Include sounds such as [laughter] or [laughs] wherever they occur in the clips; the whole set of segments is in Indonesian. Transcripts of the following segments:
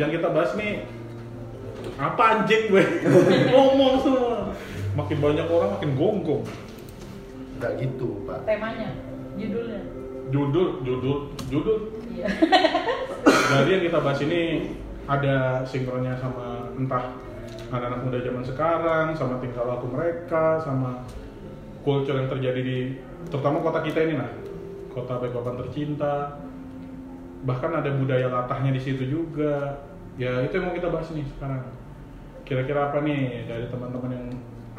yang kita bahas nih apa anjing gue? [laughs] Ngomong semua. Makin banyak orang makin gonggong. Enggak gitu, Pak. temanya judulnya. Judul judul judul. Iya. [laughs] Jadi yang kita bahas ini ada sinkronnya sama entah anak-anak muda zaman sekarang sama tingkah laku mereka sama culture yang terjadi di terutama kota kita ini nah kota Balikpapan tercinta bahkan ada budaya latahnya di situ juga ya itu yang mau kita bahas nih sekarang kira-kira apa nih dari teman-teman yang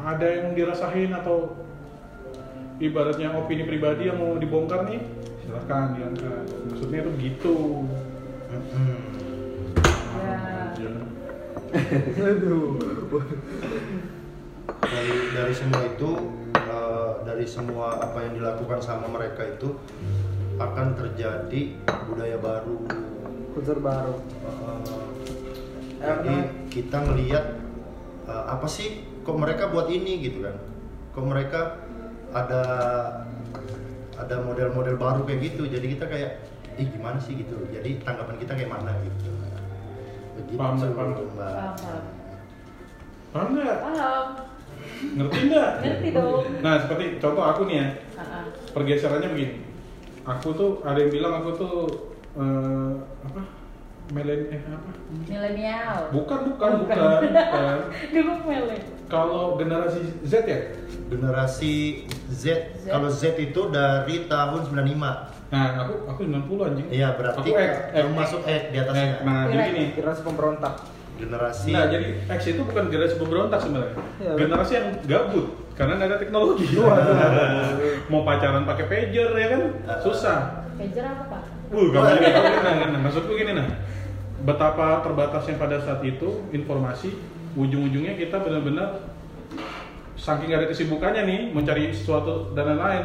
ada yang dirasain atau ibaratnya opini pribadi yang mau dibongkar nih silahkan diangkat maksudnya itu begitu Mm-mm. ya. Aduh. dari dari semua itu eh, dari semua apa yang dilakukan sama mereka itu akan terjadi budaya baru. Kultur baru. Eh, jadi kita ngelihat eh, apa sih kok mereka buat ini gitu kan? Kok mereka ada ada model-model baru kayak gitu? Jadi kita kayak ih gimana sih? gitu. Jadi tanggapan kita kayak mana gitu. Begitu Paham, paham. Mbak. paham paham. Paham nggak? Paham. Ngerti nggak? Ngerti dong. Nah seperti contoh aku nih ya. Pergeserannya begini aku tuh ada yang bilang aku tuh eh, apa melen eh apa milenial bukan bukan Oh, bukan. bukan, bukan. [laughs] mele kalau generasi Z ya generasi Z, Z. kalau Z itu dari tahun 95 nah aku aku 90 anjing iya berarti aku X kamu masuk X di atasnya X. nah jadi gini Generasi pemberontak. generasi Nah, jadi X itu bukan generasi pemberontak sebenarnya. Iya. generasi yang gabut karena nggak ada teknologi. [laughs] Mau pacaran pakai pager ya kan? Susah. pager apa pak Uh, gak boleh gitu. Nah, nah, nah, maksudku gini nah. Betapa terbatasnya pada saat itu informasi, ujung-ujungnya kita benar-benar saking ada kesibukannya nih mencari sesuatu dan lain-lain,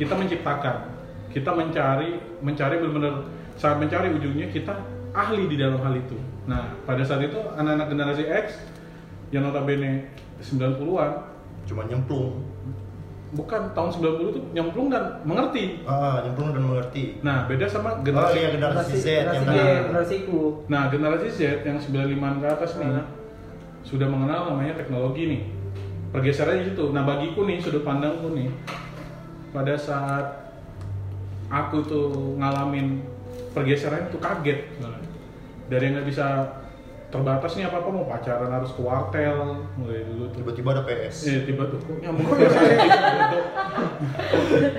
kita menciptakan, kita mencari, mencari benar-benar saat mencari ujungnya kita ahli di dalam hal itu. Nah, pada saat itu anak-anak generasi X yang notabene 90-an cuma nyemplung bukan tahun 90 itu nyemplung dan mengerti. ah nyemplung dan mengerti Nah, beda sama oh generasi iya generasi Z yang generasi tadi Y, generasi ku. Nah, generasi Z yang 95 ke atas nih Hmm. sudah mengenal namanya teknologi nih. Pergeserannya di situ. Nah, bagiku nih sudut pandangku nih pada saat aku tuh ngalamin pergeseran itu kaget. Dari yang nggak bisa terbatas nih apa-apa mau pacaran harus ke wartel mulai dulu tuh. tiba-tiba ada PS Eh, tiba tuh kok nyambung PS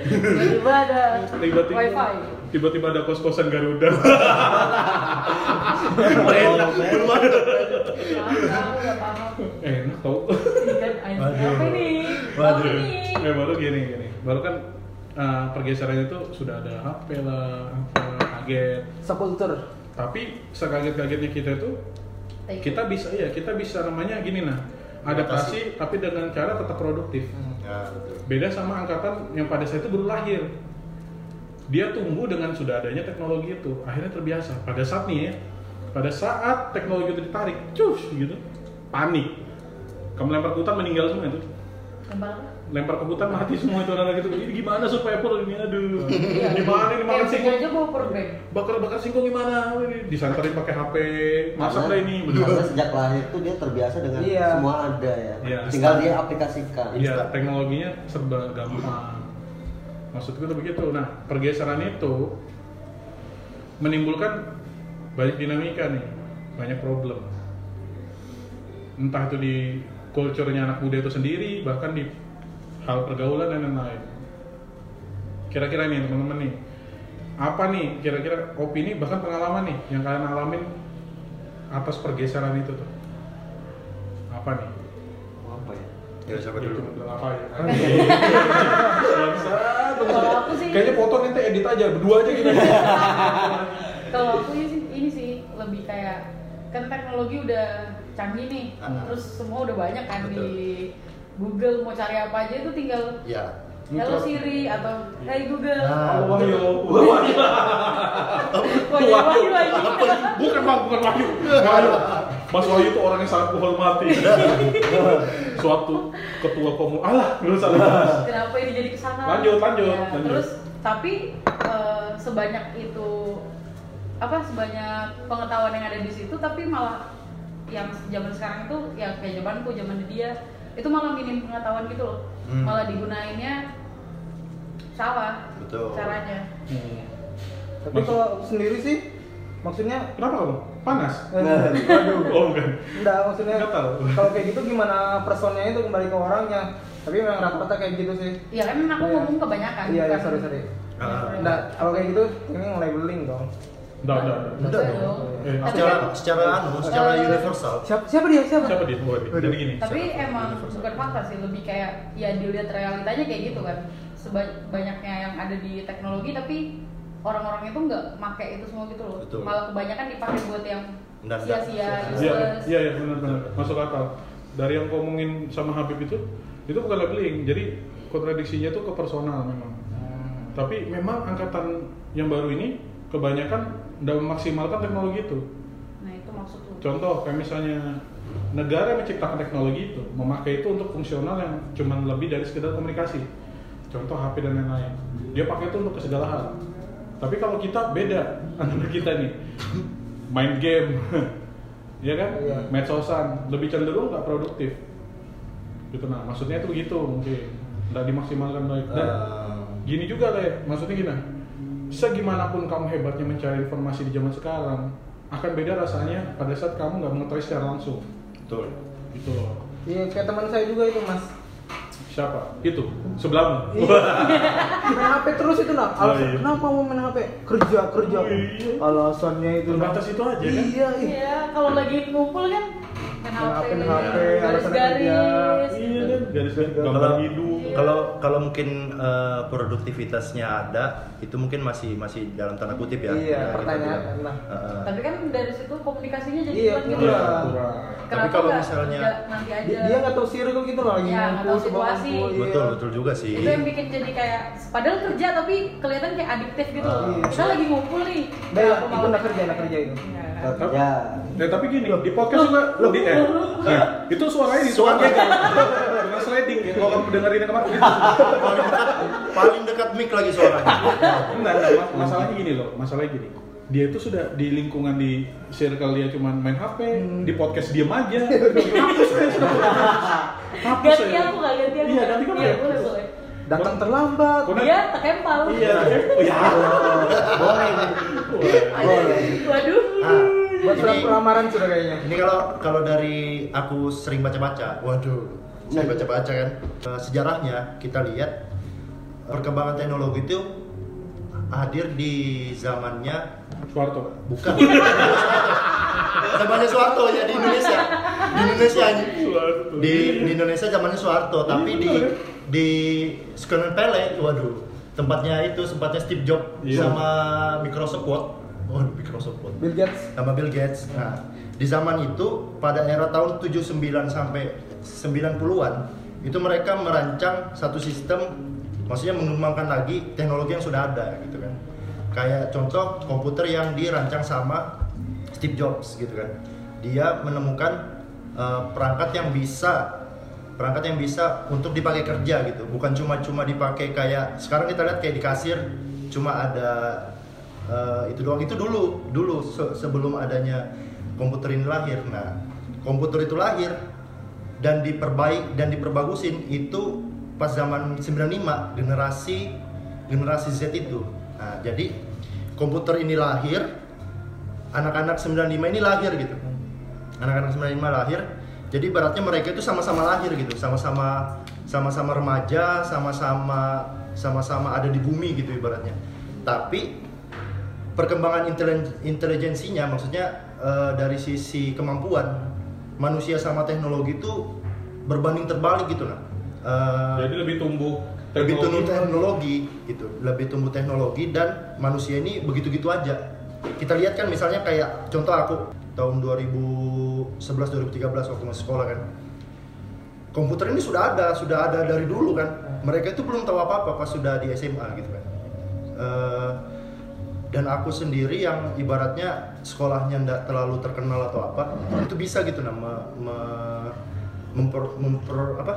tiba-tiba ada. Tiba-tiba wifi. tiba-tiba ada kos-kosan Garuda. [laughs] enak belum ada Enak. Tau. Apa ini? Waduh. apa ini? Eh baru gini gini, baru kan uh, pergeseran itu sudah ada HP lah, apa, kaget. Sepultur. Tapi sekaget-kagetnya kita itu, Take kita bisa ya kita bisa namanya gini nah, adaptasi tapi dengan cara tetap produktif. ya betul Beda sama angkatan yang pada saat itu baru lahir. Dia tumbuh dengan sudah adanya teknologi itu, akhirnya terbiasa. Pada saat nih ya, pada saat teknologi itu ditarik, cus gitu, panik. Kamu lempar ke hutan meninggal semua itu. lempar apa lempar ke hutan mati semua itu anak-anak gitu ini gimana supaya Apple ini aduh Iya. gimana ini makan singkong aja bawa bakar bakar singkong gimana ini disantarin pakai HP masak dah ini Karena sejak lahir tuh dia terbiasa dengan Iya. semua ada ya. Iya. Tinggal dia aplikasikan. Iya, teknologinya serba gampang. Maksudku tuh begitu. Nah, pergeseran itu menimbulkan banyak dinamika nih, banyak problem. Entah itu di culture-nya anak muda itu sendiri, bahkan di hal pergaulan dan lain-lain. Kira-kira nih teman-teman nih, apa nih kira-kira opini bahkan pengalaman nih yang kalian alamin atas pergeseran itu tuh? Apa nih? Apa ya? ya siapa dulu apa ya? [laughs] Kalau aku sih- Kayaknya foto nanti edit aja, berdua aja gitu. [laughs] kalau aku ini sih, ini sih lebih kayak kan teknologi udah canggih nih Ah. terus semua udah banyak kan Betul. di Google mau cari apa aja itu tinggal ya Hello Siri atau Hey Google Nah. Oh, Wahyu. Wahyu. Wahyu Wahyu Bukan bang, bukan Wahyu. Wahyu. Mas Wahyu itu orang yang sangat kuhormati. Suatu ketua komu. Alah, lu salah. kenapa ini jadi ke sana Lanjut, lanjut, Ya, lanjut. terus tapi eh, sebanyak itu apa sebanyak pengetahuan yang ada di situ tapi malah yang zaman sekarang itu ya kayak zamanku zaman dia itu malah minim pengetahuan gitu loh Hmm. malah digunainnya salah Betul. caranya Hmm. Tapi kalau aku sendiri sih maksudnya Kenapa kamu? Panas? [laughs] waduh. Oh bukan. Enggak, maksudnya kalau kayak gitu gimana personnya itu kembali ke orangnya. Tapi memang rata-rata kayak gitu sih. ya kan aku Iya. ngomong kebanyakan Iya, iya, sorry, sorry. Ah. Enggak, kalau kayak gitu ini labeling dong. Enggak, enggak. Enggak Iya dong. Eh, Secara kan- secara anu, secara Eh, universal. Siapa siapa dia? Siapa? Siapa dia? Oh, dia. Jadi gini. tapi emang bukan fakta sih lebih kayak ya dilihat realitanya kayak gitu kan sebanyaknya yang ada di teknologi tapi orang-orang itu nggak make itu semua gitu loh Betul. malah kebanyakan dipakai buat yang sia-sia Iya, useless iya, iya benar-benar masuk akal. Dari yang ngomongin sama Habib itu, itu bukan labeling. Jadi kontradiksinya tuh ke personal memang. Tapi memang angkatan yang baru ini kebanyakan tidak memaksimalkan teknologi itu. nah itu maksud lu Contoh kayak misalnya negara yang menciptakan teknologi itu memakai itu untuk fungsional yang cuman lebih dari sekedar komunikasi. Contoh HP dan lain-lain. Dia pakai itu untuk ke segala hal. Tapi kalau kita beda antara kita nih. Main game. [laughs] ya kan? Iya. Medsosan lebih cenderung nggak produktif. Gitu nah, maksudnya itu gitu mungkin. Nggak dimaksimalkan baik. Dan Eh, gini juga kayak maksudnya gini segimanapun kamu hebatnya mencari informasi di zaman sekarang akan beda rasanya pada saat kamu nggak mengetahui secara langsung betul. gitu loh Iya, kayak teman saya juga itu, Mas. siapa itu sebelahmu Iya. main HP terus itu nah. Oh, Alasan iya. kenapa mau main HP? Kerja, kerja. Oh, iya. Alasannya itu. Terbatas itu aja, kan? Iya, iya. iya kalau lagi ngumpul kan Main HP, HP, HP, garis-garis iya kan garis garis Kalau- gambar hidup Iya. Kalau kalau mungkin eh, produktivitasnya ada, itu mungkin masih masih dalam tanda kutip ya. Iya, Ya, kita pertanyaan. Nah. Heeh. tapi kan dari situ komunikasinya jadi Iya, kurang gitu kurang. Kenapa kalau nggak misalnya- nggak nanti aja Dia, nggak tahu circle gitu loh lagi Iya, nggak tahu sebuah situasi. kumpul, iya. Betul betul juga sih. itu yang bikin jadi kayak padahal kerja tapi kelihatan kayak adiktif gitu loh. Kita lagi ngumpul nih Nah, ya, itu anak kerja, anak kerja itu. Iya. Kerja. Ya tapi gini, di podcast juga di eh, nah, itu suaranya di Suara. kan dengan sliding ya. Kalau kamu dengerin kemarin itu. paling dekat paling dekat mic lagi suaranya. Enggak, enggak, mas- masalahnya gini loh, masalahnya gini. Dia itu sudah di lingkungan di circle dia cuman main HP, di podcast diem aja. [laughs] Hapus saya sudah. Hapus ganti aku nggak ganti aku Iya, ganti kamu iya ya. boleh boleh Datang terlambat. Kona- dia tekempal Iya, oh, [laughs] ya. Boleh. Boleh. waduh Buat surat ini- pelamaran sudah kayaknya. Ini kalau kalau dari aku sering baca-baca, waduh, saya baca-baca kan. Eh, sejarahnya kita lihat perkembangan teknologi itu hadir di zamannya Suarto. bukan. [laughs] Zamannya Soeharto ya di Indonesia. Di Indonesia di, di Indonesia zamannya Soeharto tapi di di Sekolah Pele waduh tempatnya itu tempatnya Steve Jobs Iya. sama Microsoft Word oh Microsoft Word Bill Gates. sama Bill Gates. Nah, di zaman itu pada era tahun 79 sampai 90-an itu mereka merancang satu sistem maksudnya mengembangkan lagi teknologi yang sudah ada gitu kan. Kayak contoh komputer yang dirancang sama Steve Jobs gitu kan. Dia menemukan eh, perangkat yang bisa perangkat yang bisa untuk dipakai kerja gitu, bukan cuma-cuma dipakai kayak sekarang kita lihat kayak di kasir cuma ada Eh, itu doang. Itu dulu dulu se- sebelum adanya komputer ini lahir. Nah komputer itu lahir dan diperbaik dan diperbagusin itu pas zaman 95 generasi generasi Z itu. Nah jadi komputer ini lahir anak-anak 95 ini lahir gitu. Anak-anak 95 lahir jadi ibaratnya mereka itu sama-sama lahir gitu. Sama-sama sama-sama remaja sama-sama sama-sama ada di bumi gitu ibaratnya. Tapi perkembangan intelijensinya maksudnya eh, dari sisi kemampuan manusia sama teknologi itu berbanding terbalik gitu lah. Eh, Jadi lebih tumbuh lebih tumbuh teknologi. teknologi gitu lebih tumbuh teknologi dan manusia ini begitu-gitu aja. Kita lihat kan misalnya kayak contoh aku tahun 2011 2013 waktu masih sekolah kan. Komputer ini sudah ada sudah ada dari dulu kan. Mereka itu belum tahu apa-apa pas sudah di SMA gitu kan. Eh, dan aku sendiri yang ibaratnya sekolahnya ndak terlalu terkenal atau apa itu bisa gitu nama memper, memper apa?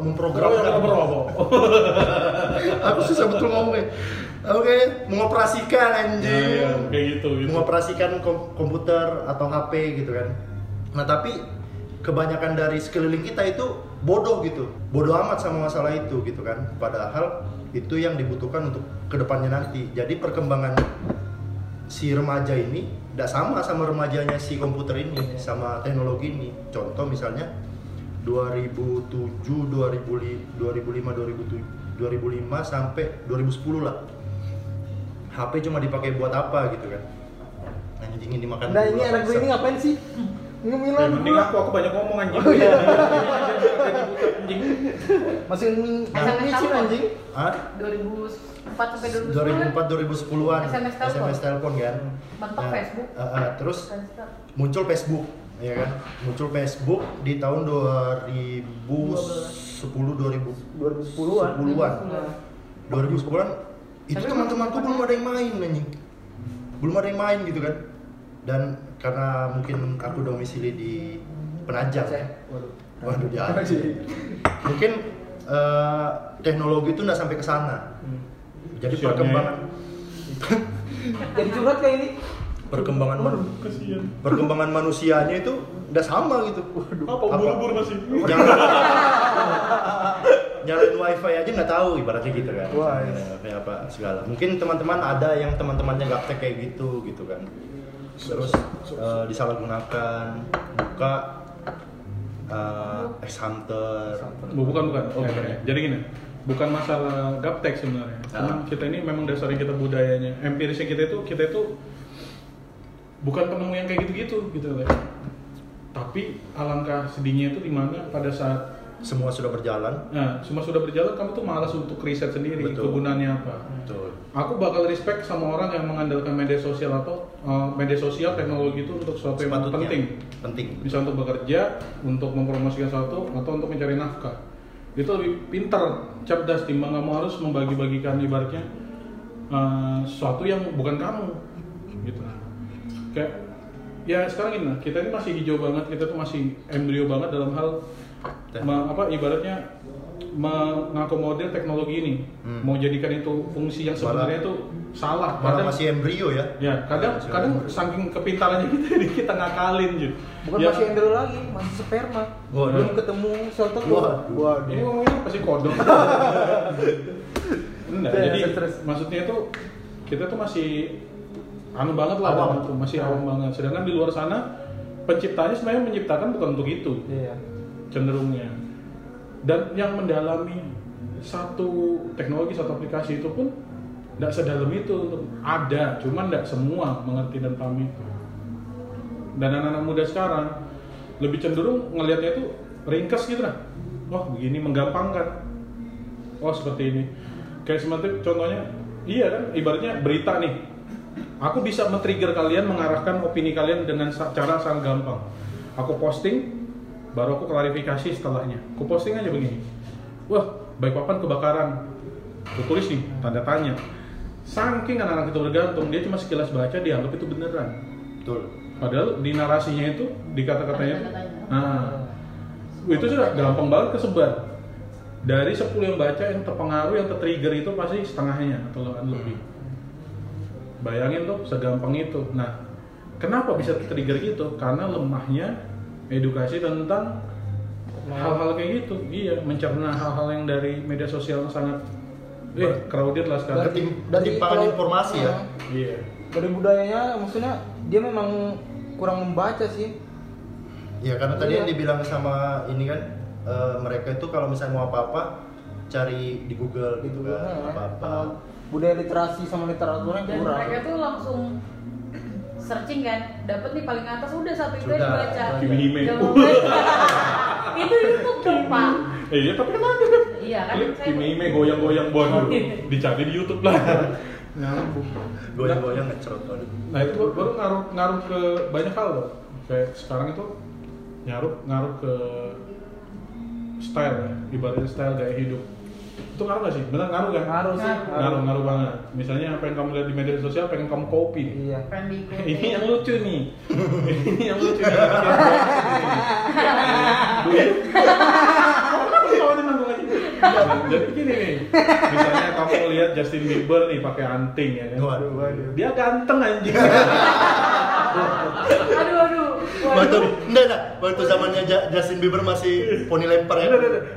Memprogramkan Pro- [laughs] aku susah betul ngomongnya. Oke, mengoperasikan Nah, anjing. ya, kayak gitu gitu. Mengoperasikan kom- komputer atau HP gitu kan. Nah tapi kebanyakan dari sekeliling kita itu bodoh gitu, bodoh amat sama masalah itu gitu kan. Padahal itu yang dibutuhkan untuk ke depannya nanti. Jadi perkembangan si remaja ini tidak sama sama remajanya si komputer ini, sama teknologi ini. Contoh misalnya 2007, 2005, 2005, 2007, 2005 sampai 2010 lah. HP cuma dipakai buat apa gitu kan? Anjing ini makan. Nah ini anak gue ini ngapain sih? Ini Ya, mending aku aku banyak ngomong anjing Oh, iya. anjing [laughs] Masih SMS telepon. anjing. Hah? 2004 sampai 2010 2004 2010-an SMS telepon. SMS telepon kan. Mentok Facebook. eh, eh, terus Friendster. muncul Facebook ya kan. Muncul Facebook di tahun 2010 2000 2010-an. 10-an. 2010-an itu teman-temanku belum ada yang main anjing. Belum ada yang main gitu kan. Dan karena mungkin aku domisili di Penajam. Waduh. Waduh di Aceh. Mungkin eh, teknologi itu nggak sampai ke sana. Jadi Kasiannya perkembangan [laughs] Jadi curhat kayak ini. perkembangan man- perkembangan manusianya itu udah sama gitu. apa ubur-ubur masih Jangan [laughs] nyalain wifi aja nggak tahu ibaratnya gitu kan. Wah, Ya, kayak apa segala. Mungkin teman-teman ada yang teman-temannya gaptek kayak gitu gitu kan. Terus eh, disalahgunakan, buka eh, X Hunter. Bu- bukan bukan Oh, bukan ya. jadi gini bukan masalah gaptek sebenarnya Ah. Cuman kita ini memang dasarnya kita budayanya empirisnya kita itu kita itu bukan penemu yang kayak gitu-gitu gitu loh tapi alangkah sedihnya itu di mana pada saat Semua sudah berjalan. nah semua sudah berjalan kamu tuh malas untuk riset sendiri Betul. kegunaannya apa Betul. aku bakal respect sama orang yang mengandalkan media sosial atau uh, media sosial teknologi itu untuk sesuatu yang Sepatutnya. penting Penting. bisa untuk bekerja, untuk mempromosikan sesuatu, atau untuk mencari nafkah. Itu lebih pintar, cerdas timbang kamu harus membagi-bagikan ibaratnya uh, sesuatu yang bukan kamu, gitu. Kayak ya sekarang ini kita ini masih hijau banget, kita tuh masih embrio banget dalam hal me- apa ibaratnya mengakomodir teknologi ini, Hmm. mau jadikan itu fungsi yang sebenarnya itu salah. Malah Kadang- masih embrio ya. Ya, kadang Masih kadang embrio. saking kepintarannya kita jadi kita ngakalin gitu. Bukan Ya, masih embrio lagi, masih sperma. Waduh. Belum ketemu sel telur. Waduh. Ini ngomongnya pasti kodok. [laughs] Ya, jadi terus. maksudnya itu kita tuh masih anu banget lah Awam. dalam itu, masih awam banget. Sedangkan di luar sana penciptanya sebenarnya menciptakan bukan untuk itu Iya. Cenderungnya. Dan yang mendalami satu teknologi satu aplikasi itu pun tidak sedalam itu ada, cuman tidak semua mengerti dan paham itu. Dan anak-anak muda sekarang lebih cenderung ngelihatnya itu ringkas gitu lah. Wah begini menggampangkan. Oh seperti ini. Kayak seperti contohnya, iya kan ibaratnya berita nih. Aku bisa men-trigger kalian mengarahkan opini kalian dengan cara sangat gampang. Aku posting, baru aku klarifikasi setelahnya. Aku posting aja begini. Wah, baik papan kebakaran. Aku tulis nih, tanda tanya. Saking anak-anak itu bergantung, dia cuma sekilas baca, dianggap itu beneran. Betul. Padahal di narasinya itu, di kata-katanya itu, nah, itu sudah gampang banget kesebar. Dari 10 yang baca, yang terpengaruh, yang tertrigger itu pasti setengahnya atau lebih. Bayangin tuh, segampang itu. Nah, kenapa bisa trigger gitu? Karena lemahnya edukasi tentang hal-hal kayak gitu. Iya, mencerna hal-hal yang dari media sosial sangat eh crowded lah Dan, sekarang. tim, dan timpangan kalau- informasi ya. Iya. Dari budayanya maksudnya dia memang kurang membaca sih. Ya karena tadi Iya. yang dibilang sama ini kan eh, mereka itu kalau misalnya mau apa-apa cari di Google gitu kan kan. apa-apa. Budaya literasi sama literaturnya kurang. mereka tuh langsung searching kan dapat nih paling atas udah satu itu Sudah, dibaca Kimi Hime. [laughs] Itu YouTube dong pak Eh, iya, tapi kan ada kan. iya kan Kimi Hime goyang-goyang bodoh. Dicari di YouTube lah. Nyambung. Goyang-goyang ngecerot waduh. Nah itu baru- baru ngaruh ngaruh ke banyak hal loh. Kayak sekarang itu ngaruh ngaruh ke style ya, ibaratnya style gaya hidup. Itu ngaruh gak sih? Benar ngaruh kan? Ngaruh sih. Ngaruh ngaruh banget. Misalnya apa yang kamu lihat di media sosial pengen kamu copy. Iya. pengen. Ini yang lucu nih. [laughs] Ini yang lucu nih. Nah, jadi gini nih, misalnya kamu lihat Justin Bieber nih pakai anting ya kan. Waduh, waduh. Dia ganteng anjing. aduh aduh Waktu enggak enggak, waktu zamannya Ja- Justin Bieber masih poni lempar ya.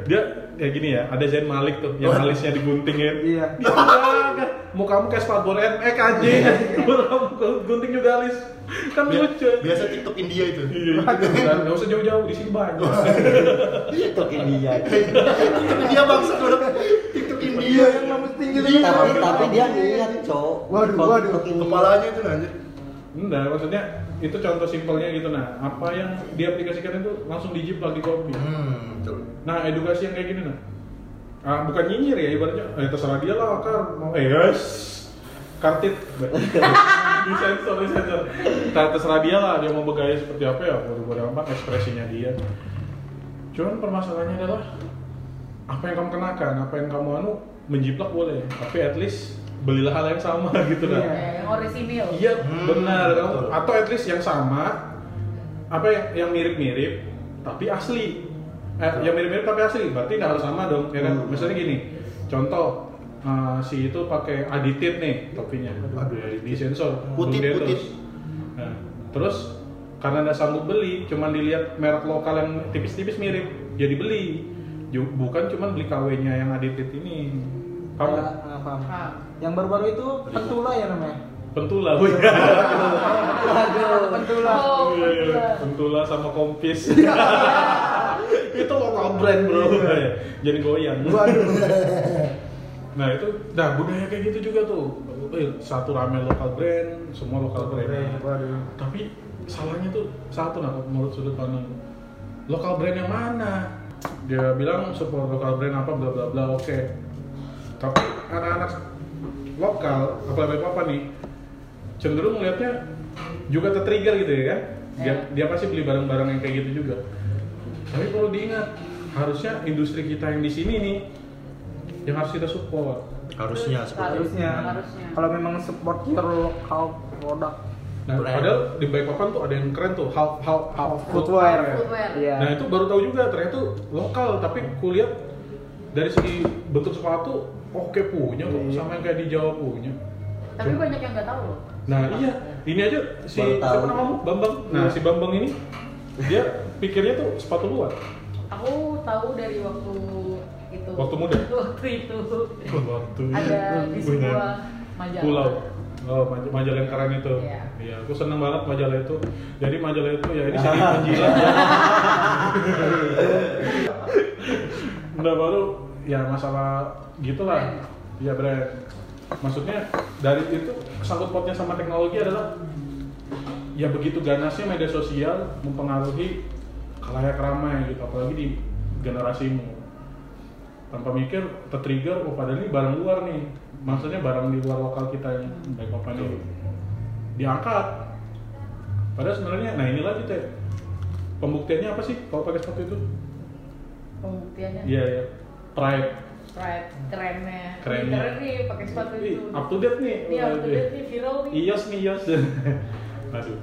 Dia kayak gini ya, ada Zayn Malik tuh, yang Waduh. alisnya diguntingin. Iya. Dia [laughs] enggak, mau kamu kayak skateboard MX. Kamu gunting juga alis. Kan lucu. Biasa TikTok India itu. Iya, itu kan. [laughs] Nggak usah jauh-jauh, di sini banyak. TikTok India. TikTok India bangsa TikTok India Iya, yang rambut tinggi. Tapi, tapi dia niat, Cok. Waduh, waduh. Kepalanya itu anjir. Enggak, maksudnya itu contoh simpelnya gitu nah. Apa yang diaplikasikan itu langsung dijiplak di kopi. Hmm, betul. Nah, edukasi yang kayak gini nah. Ah, bukan nyinyir ya ibaratnya. Eh, terserah dia lah, Kar. Mau eh, yes. Kartit. [laughs] disensor, disensor. Nah, terserah dia lah, dia mau bergaya seperti apa ya, bodo bodo amat ekspresinya dia. Cuman permasalahannya adalah apa yang kamu kenakan, apa yang kamu anu menjiplak boleh, tapi at least belilah hal yang sama [laughs] gitu lah. Iya. Ya, yang orisinil Iya, Hmm, benar. Betul. Atau at least yang sama, apa yang yang mirip-mirip tapi asli. Eh, yang mirip-mirip tapi asli, berarti nggak harus sama dong, ya kan? Hmm. Misalnya gini, contoh eh, si itu pakai aditit nih topinya, Aduh. di sensor, Putih, dia putih. terus. Nah, terus karena nggak sanggup beli, cuman dilihat merek lokal yang tipis-tipis mirip, jadi beli. Bukan cuman beli KW-nya yang aditit ini. Kayak, ah, paham. Ah. Yang baru-baru itu pentula ya namanya. pentula, oh iya. Aduh, pentula. Oh, Iya, iya. betul. Pentula sama kompis. [laughs] itu lokal brand bro. Iya. Jadi goyang. Waduh. Nah itu, nah budaya kayak gitu juga tuh. Eh, Satu rame lokal brand, semua lokal brand. Waduh. Tapi salahnya tuh satu nah menurut sudut pandang lokal brand yang mana? Dia bilang support lokal brand apa bla bla bla oke. Tapi anak-anak lokal apalagi apa nih cenderung melihatnya juga tertrigger gitu ya kan? Dia Ya. dia pasti beli barang-barang yang kayak gitu juga. Tapi perlu diingat harusnya industri kita yang di sini nih yang harus kita support. Harusnya seperti itu. Harusnya. Harusnya. Kalau memang support your local product. Nah, Brand. padahal di Balikpapan tuh ada yang keren tuh, half half half Footwear. Footwear. Iya. Nah itu baru tahu juga ternyata tuh lokal tapi kulihat dari segi bentuk sepatu oke punya kok Iya. sama yang kayak di Jawa punya. Tapi banyak yang nggak tahu loh. Nah iya ini aja si siapa namamu Bambang. Nah Iya. si Bambang ini dia pikirnya tuh sepatu luar. Aku tahu dari waktu itu. Waktu muda? [laughs] Waktu itu. Waktu Ada di sebuah majalah. pulau. Oh, maj- majalah yang keren itu. Iya. Iya, aku seneng banget majalah itu. Jadi majalah itu ya ini [laughs] sini menjilat ya. [laughs] Nah baru ya masalah gitulah. Iya brand. Maksudnya dari itu sangkut pautnya sama teknologi adalah ya begitu ganasnya media sosial mempengaruhi kalayak ramai gitu apalagi di generasimu. Tanpa mikir tertrigger oh padahal ini barang luar nih. Maksudnya barang di luar lokal kita yang baik apa nih? Diangkat. Padahal sebenarnya nah ini lagi teh. Pembuktiannya apa sih kalau pakai sepatu itu? Pembuktiannya. iya ya pride Right, kerennya. Kerennya. Keren nih pakai sepatu Ih, itu. up to date nih Iya, up to date nih, viral nih. ios nih ios [laughs] aduh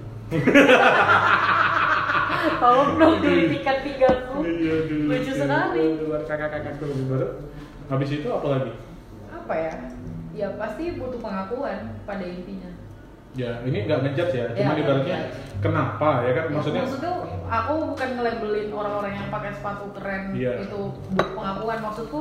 Tolong dong dihentikan tigaku. Iya, aduh. Lucu sekali. kakak-kakak tuh baru habis itu apa lagi Apa ya? Ya pasti butuh pengakuan pada intinya. Ya ini nggak ngejudge ya Ya, cuma nggak ibaratnya kenapa ya kan maksudnya maksudnya aku bukan ngelabelin orang-orang yang pakai sepatu keren Iya. itu pengakuan maksudku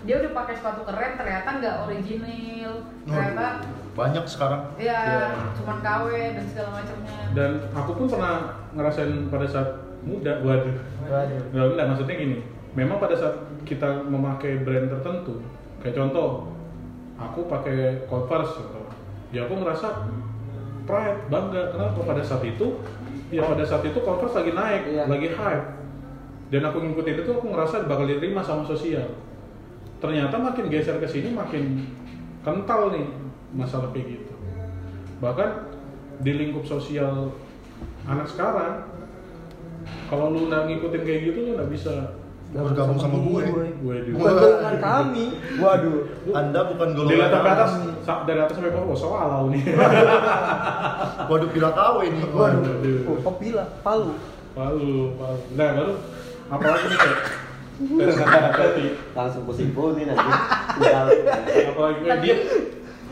dia udah pakai sepatu keren ternyata nggak original ternyata Banyak sekarang. ya Iya. cuman KW dan segala macamnya dan aku pun pernah ngerasain pada saat muda waduh Waduh. Nggak, enggak, maksudnya gini memang pada saat kita memakai brand tertentu kayak contoh aku pakai Converse contoh. ya aku ngerasa pride bangga. Kenapa? Pada saat itu ya pada saat itu Converse lagi naik Iya. lagi hype. Dan aku ngikutin itu aku ngerasa bakal diterima sama sosial. Ternyata makin geser ke sini makin kental nih masalah kayak gitu. Bahkan di lingkup sosial anak sekarang kalau lu nggak ngikutin kayak gitu lu nggak bisa Bergabung sama gue. Waduh. Bukan golongan kami. Waduh. Anda bukan golongan sampai atas, kami. sa- dari atas sampai bawah, soal nih. [laughs] Waduh bila KW nih. Waduh. Oh, kok bila? Palu. Palu, palu. Nah baru apalagi nih kayak Hati-hati. Langsung kusimpul nih [laughs] nanti. Apalagi tapi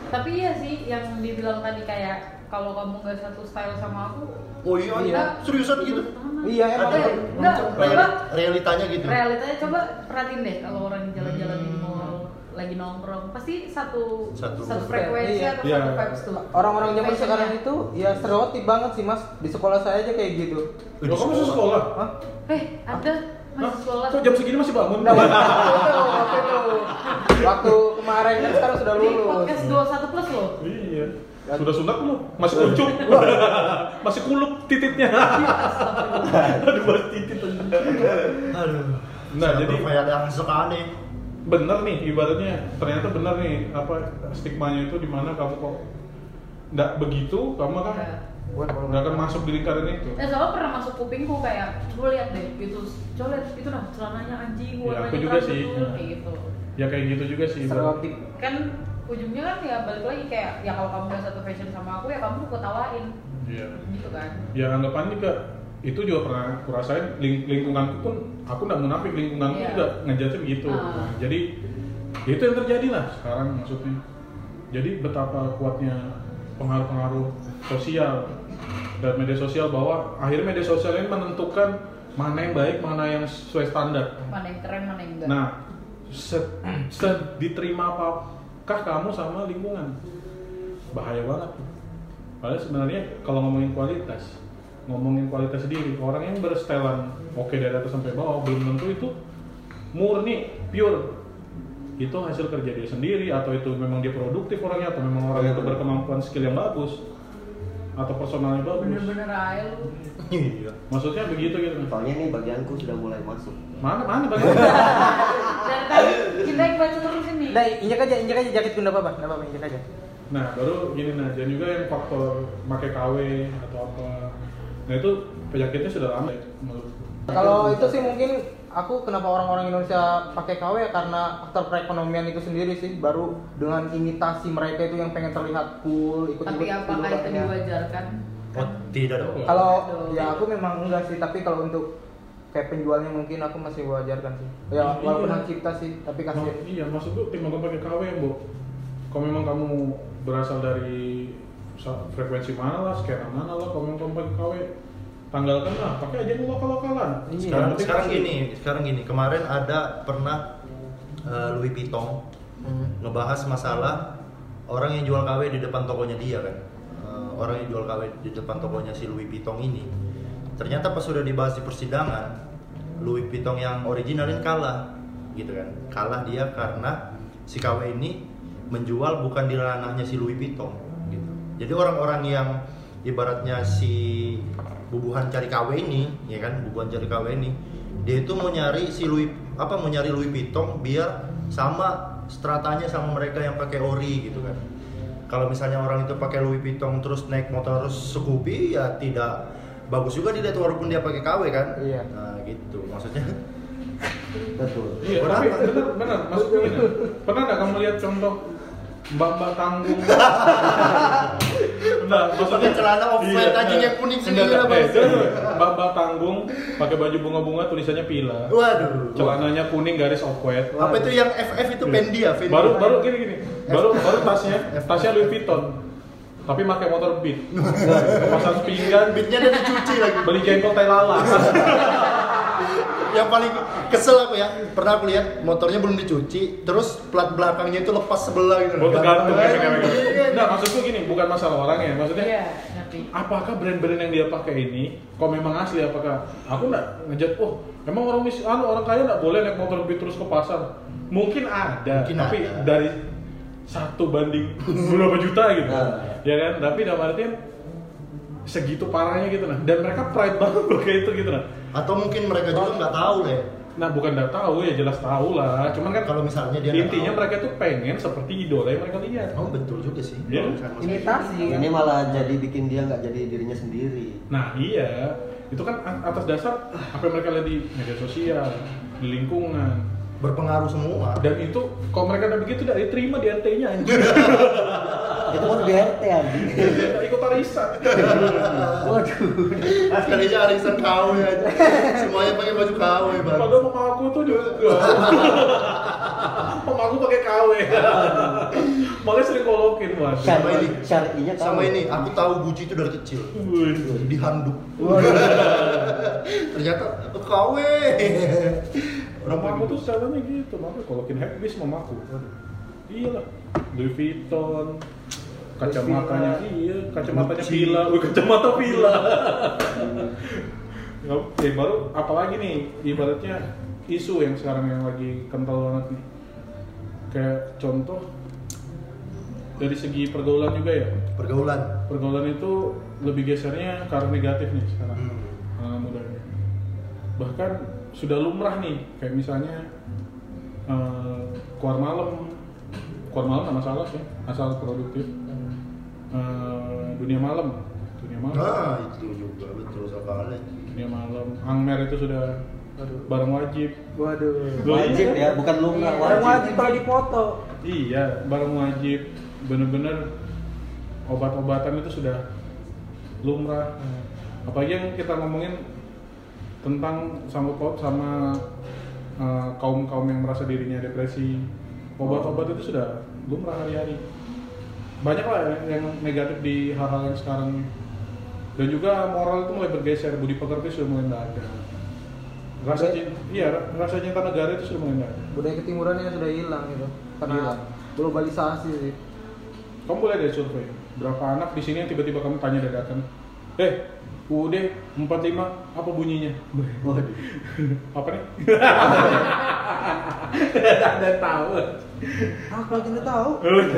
tapi iya sih yang dibilang tadi kayak kalau kamu nggak satu style sama aku Oh iya, kita seriusan gitu? Iya, emang. Eh, enggak, coba realitanya gitu. realitanya coba perhatiin deh kalau orang jalan-jalan di mall lagi nongkrong pasti satu Satu- frekuensi Iya. atau Iya. satu vibes tuh Orang-orang zaman sekarang itu ya stereotip banget sih mas. Di sekolah saya aja kayak gitu. Loh, kamu masuk sekolah? Hah? eh ada masih sekolah Kok jam segini masih bangun? Nah, waktu itu, waktu itu, waktu kemarin kan sekarang sudah di lulus. podcast 21 plus loh Iya. Sudah sunat belum? Masih kuncung. Masih kulup tititnya. [laughs] Aduh, bahas titit. Aduh. Nah, jadi kayak ada yang suka aneh. bener nih ibaratnya ternyata bener nih apa stigmanya itu di mana kamu kok nggak begitu kamu kan Iya. Nggak akan masuk di lingkaran itu Eh soalnya pernah masuk kupingku kayak coba lihat deh gitu coba lihat itu nah celananya anjing Ya, warnanya aku juga sih. kayak gitu ya kayak gitu juga sih stereotip. kan ujungnya kan ya balik lagi kayak ya kalau kamu gak satu fashion sama aku ya kamu ketawain Iya. gitu kan ya anggapan juga itu juga pernah aku rasain ling lingkunganku pun aku nggak munafik lingkunganku Iya. juga ngejatuh begitu Ah. Nah, jadi itu yang terjadi lah sekarang maksudnya jadi betapa kuatnya pengaruh-pengaruh sosial dan media sosial bahwa akhirnya media sosial ini menentukan mana yang baik mana yang sesuai standar mana yang keren mana yang enggak Nah, se, se- diterima apakah kamu sama lingkungan? Bahaya banget. Padahal sebenarnya kalau ngomongin kualitas, ngomongin kualitas diri, orang yang bersetelan oke dari atas sampai bawah belum tentu itu murni pure itu hasil kerja dia sendiri atau itu memang dia produktif orangnya atau memang orang itu berkemampuan skill yang bagus atau personalnya bagus bener-bener aja lu [laughs] Iya. maksudnya begitu gitu Soalnya nih bagianku sudah mulai masuk. Mana mana bagaimana [laughs] dari tadi kita yang baca terus ini Nah, injak aja, injak aja jaket enggak apa-apa, enggak apa-apa, injak aja. Nah, baru gini nah, dan juga yang faktor pakai KW atau apa. Nah, itu penyakitnya sudah lama ya menurut. Kalau itu sih mungkin aku kenapa orang-orang Indonesia pakai KW ya karena faktor perekonomian itu sendiri sih baru dengan imitasi mereka itu yang pengen terlihat cool ikut-ikut tapi apakah itu idolannya. diwajarkan Oh, tidak dong. Kalau ya aku memang enggak sih, tapi kalau untuk kayak penjualnya mungkin aku masih wajarkan sih. Ya Iya. walaupun hak cipta sih, tapi Ma- kasih. iya, maksud gue tim kamu pakai KW bu. Kalau memang kamu berasal dari frekuensi mana lah, skena mana lah, kalau memang kamu pakai KW, tanggalkan lah, pakai aja yang lokal-lokalan. Iya. Sekarang, penting sekarang gini, sekarang gini. Kemarin ada pernah eh, Louis Vuitton Hmm. ngebahas masalah orang yang jual KW di depan tokonya dia kan. Eh, orang yang jual KW di depan tokonya si Louis Vuitton ini. Ternyata pas sudah dibahas di persidangan, Louis Vuitton yang original ini kalah, gitu kan. Kalah dia karena si KW ini menjual bukan di ranahnya si Louis Vuitton, gitu. Jadi orang-orang yang ibaratnya si bubuhan cari KW ini, ya kan, bubuhan cari KW ini, dia itu mau nyari si Louis apa mau nyari Louis Vuitton biar sama stratanya sama mereka yang pakai ori gitu kan. Kalau misalnya orang itu pakai Louis Vuitton terus naik motor Scoopy ya tidak bagus juga dilihat walaupun dia pakai KW kan. Iya. Nah, gitu. Maksudnya Betul. Iya, Berat. tapi benar benar. Pernah nggak kamu lihat contoh mbak-mbak tanggung? Enggak, pakai celana off-white anjing yang kuning sendiri apa eh, sih? Mbak-mbak tanggung pakai baju bunga-bunga tulisannya pila. Waduh. Celananya kuning garis off white. Apa itu yang FF itu Fendi ya? Fendi. Baru baru gini gini. Baru baru tasnya tasnya Louis Vuitton. Tapi pakai motor Beat. [laughs] Pasang pinggan, beatnya udah dicuci lagi. beli jengkol tai lala. [laughs] yang paling kesel aku ya pernah aku lihat motornya belum dicuci terus plat belakangnya itu lepas sebelah gitu Mau tergantung ya. Nah, maksudku gini, bukan masalah orangnya, maksudnya iya apakah brand-brand yang dia pakai ini kok memang asli apakah aku nggak ngejat oh emang orang mis anu orang kaya nggak boleh naik motor beat terus ke pasar mungkin ada Mungkin tapi ada. dari satu banding berapa juta gitu Nah. ya kan tapi dalam artian segitu parahnya gitu nah dan mereka pride banget pakai itu gitu nah atau mungkin mereka juga nggak tahu deh nah bukan nggak tahu ya jelas tahu lah cuman kan kalau misalnya dia intinya tahu. mereka tuh pengen seperti idola yang mereka lihat oh betul juga sih misalnya- Imitasi. Ini malah jadi bikin dia nggak jadi dirinya sendiri. Nah iya, itu kan atas dasar apa yang mereka lihat di media sosial, di lingkungan. Berpengaruh semua Dan itu kalau mereka udah begitu tidak diterima di RT-nya anjir. [laughs] Itu kan BRT anjing. Tidak ikut Raisa. [laughs] Waduh. Sekalinya arisan KW aja. [laughs] Semuanya pakai baju KW, Bang. Padahal mama aku tuh juga. Mama aku pakai KW. Makanya sering kolokin waduh. Sama ini. Syar'inya tahu. Sama ini, aku tahu Gucci itu dari kecil. Waduh. Di handuk. Ternyata oh, KW. Orang Mama aku tuh caranya gitu, makanya kolokin habis mamaku. Iya lah, Louis Vuitton, kacamatanya iya, kacamatanya. Villa, wih kacamata Villa. Oke, baru apalagi nih ibaratnya isu yang sekarang yang lagi kental banget nih. Kayak contoh dari segi pergaulan juga ya. pergaulan. Pergaulan itu lebih gesernya ke arah negatif nih sekarang Hmm. anak mudanya. Bahkan sudah lumrah nih, kayak misalnya eh, keluar malam, keluar malam nggak masalah sih, asal produktif. Eh, dunia malam, dunia malam, Nah, itu juga betul sekali. dunia malam. Angmer itu sudah barang wajib. Waduh. Wajib iya. ya, bukan lumrah Iya. Orang wajib. wajib kalau dipoto. Iya, barang wajib. Bener-bener obat-obatan itu sudah lumrah. Apalagi yang kita ngomongin tentang sama sama kaum kaum yang merasa dirinya depresi, obat-obat itu sudah lumrah hari-hari. Banyak lah yang- yang negatif di hal-hal yang sekarang dan juga moral itu mulai bergeser, budi pekerti sudah mulai nggak ada. Rasa cinta, iya, rasa cinta negara itu sudah ada. Budaya ketimurannya sudah hilang gitu. Karena Hilang. globalisasi sih. Kamu boleh deh survei berapa anak di sini yang tiba-tiba kamu tanya dadakan, eh UUD 45 apa bunyinya? Waduh. [laughs] apa nih? [laughs] Ada tahu. Aku yang tidak tahu.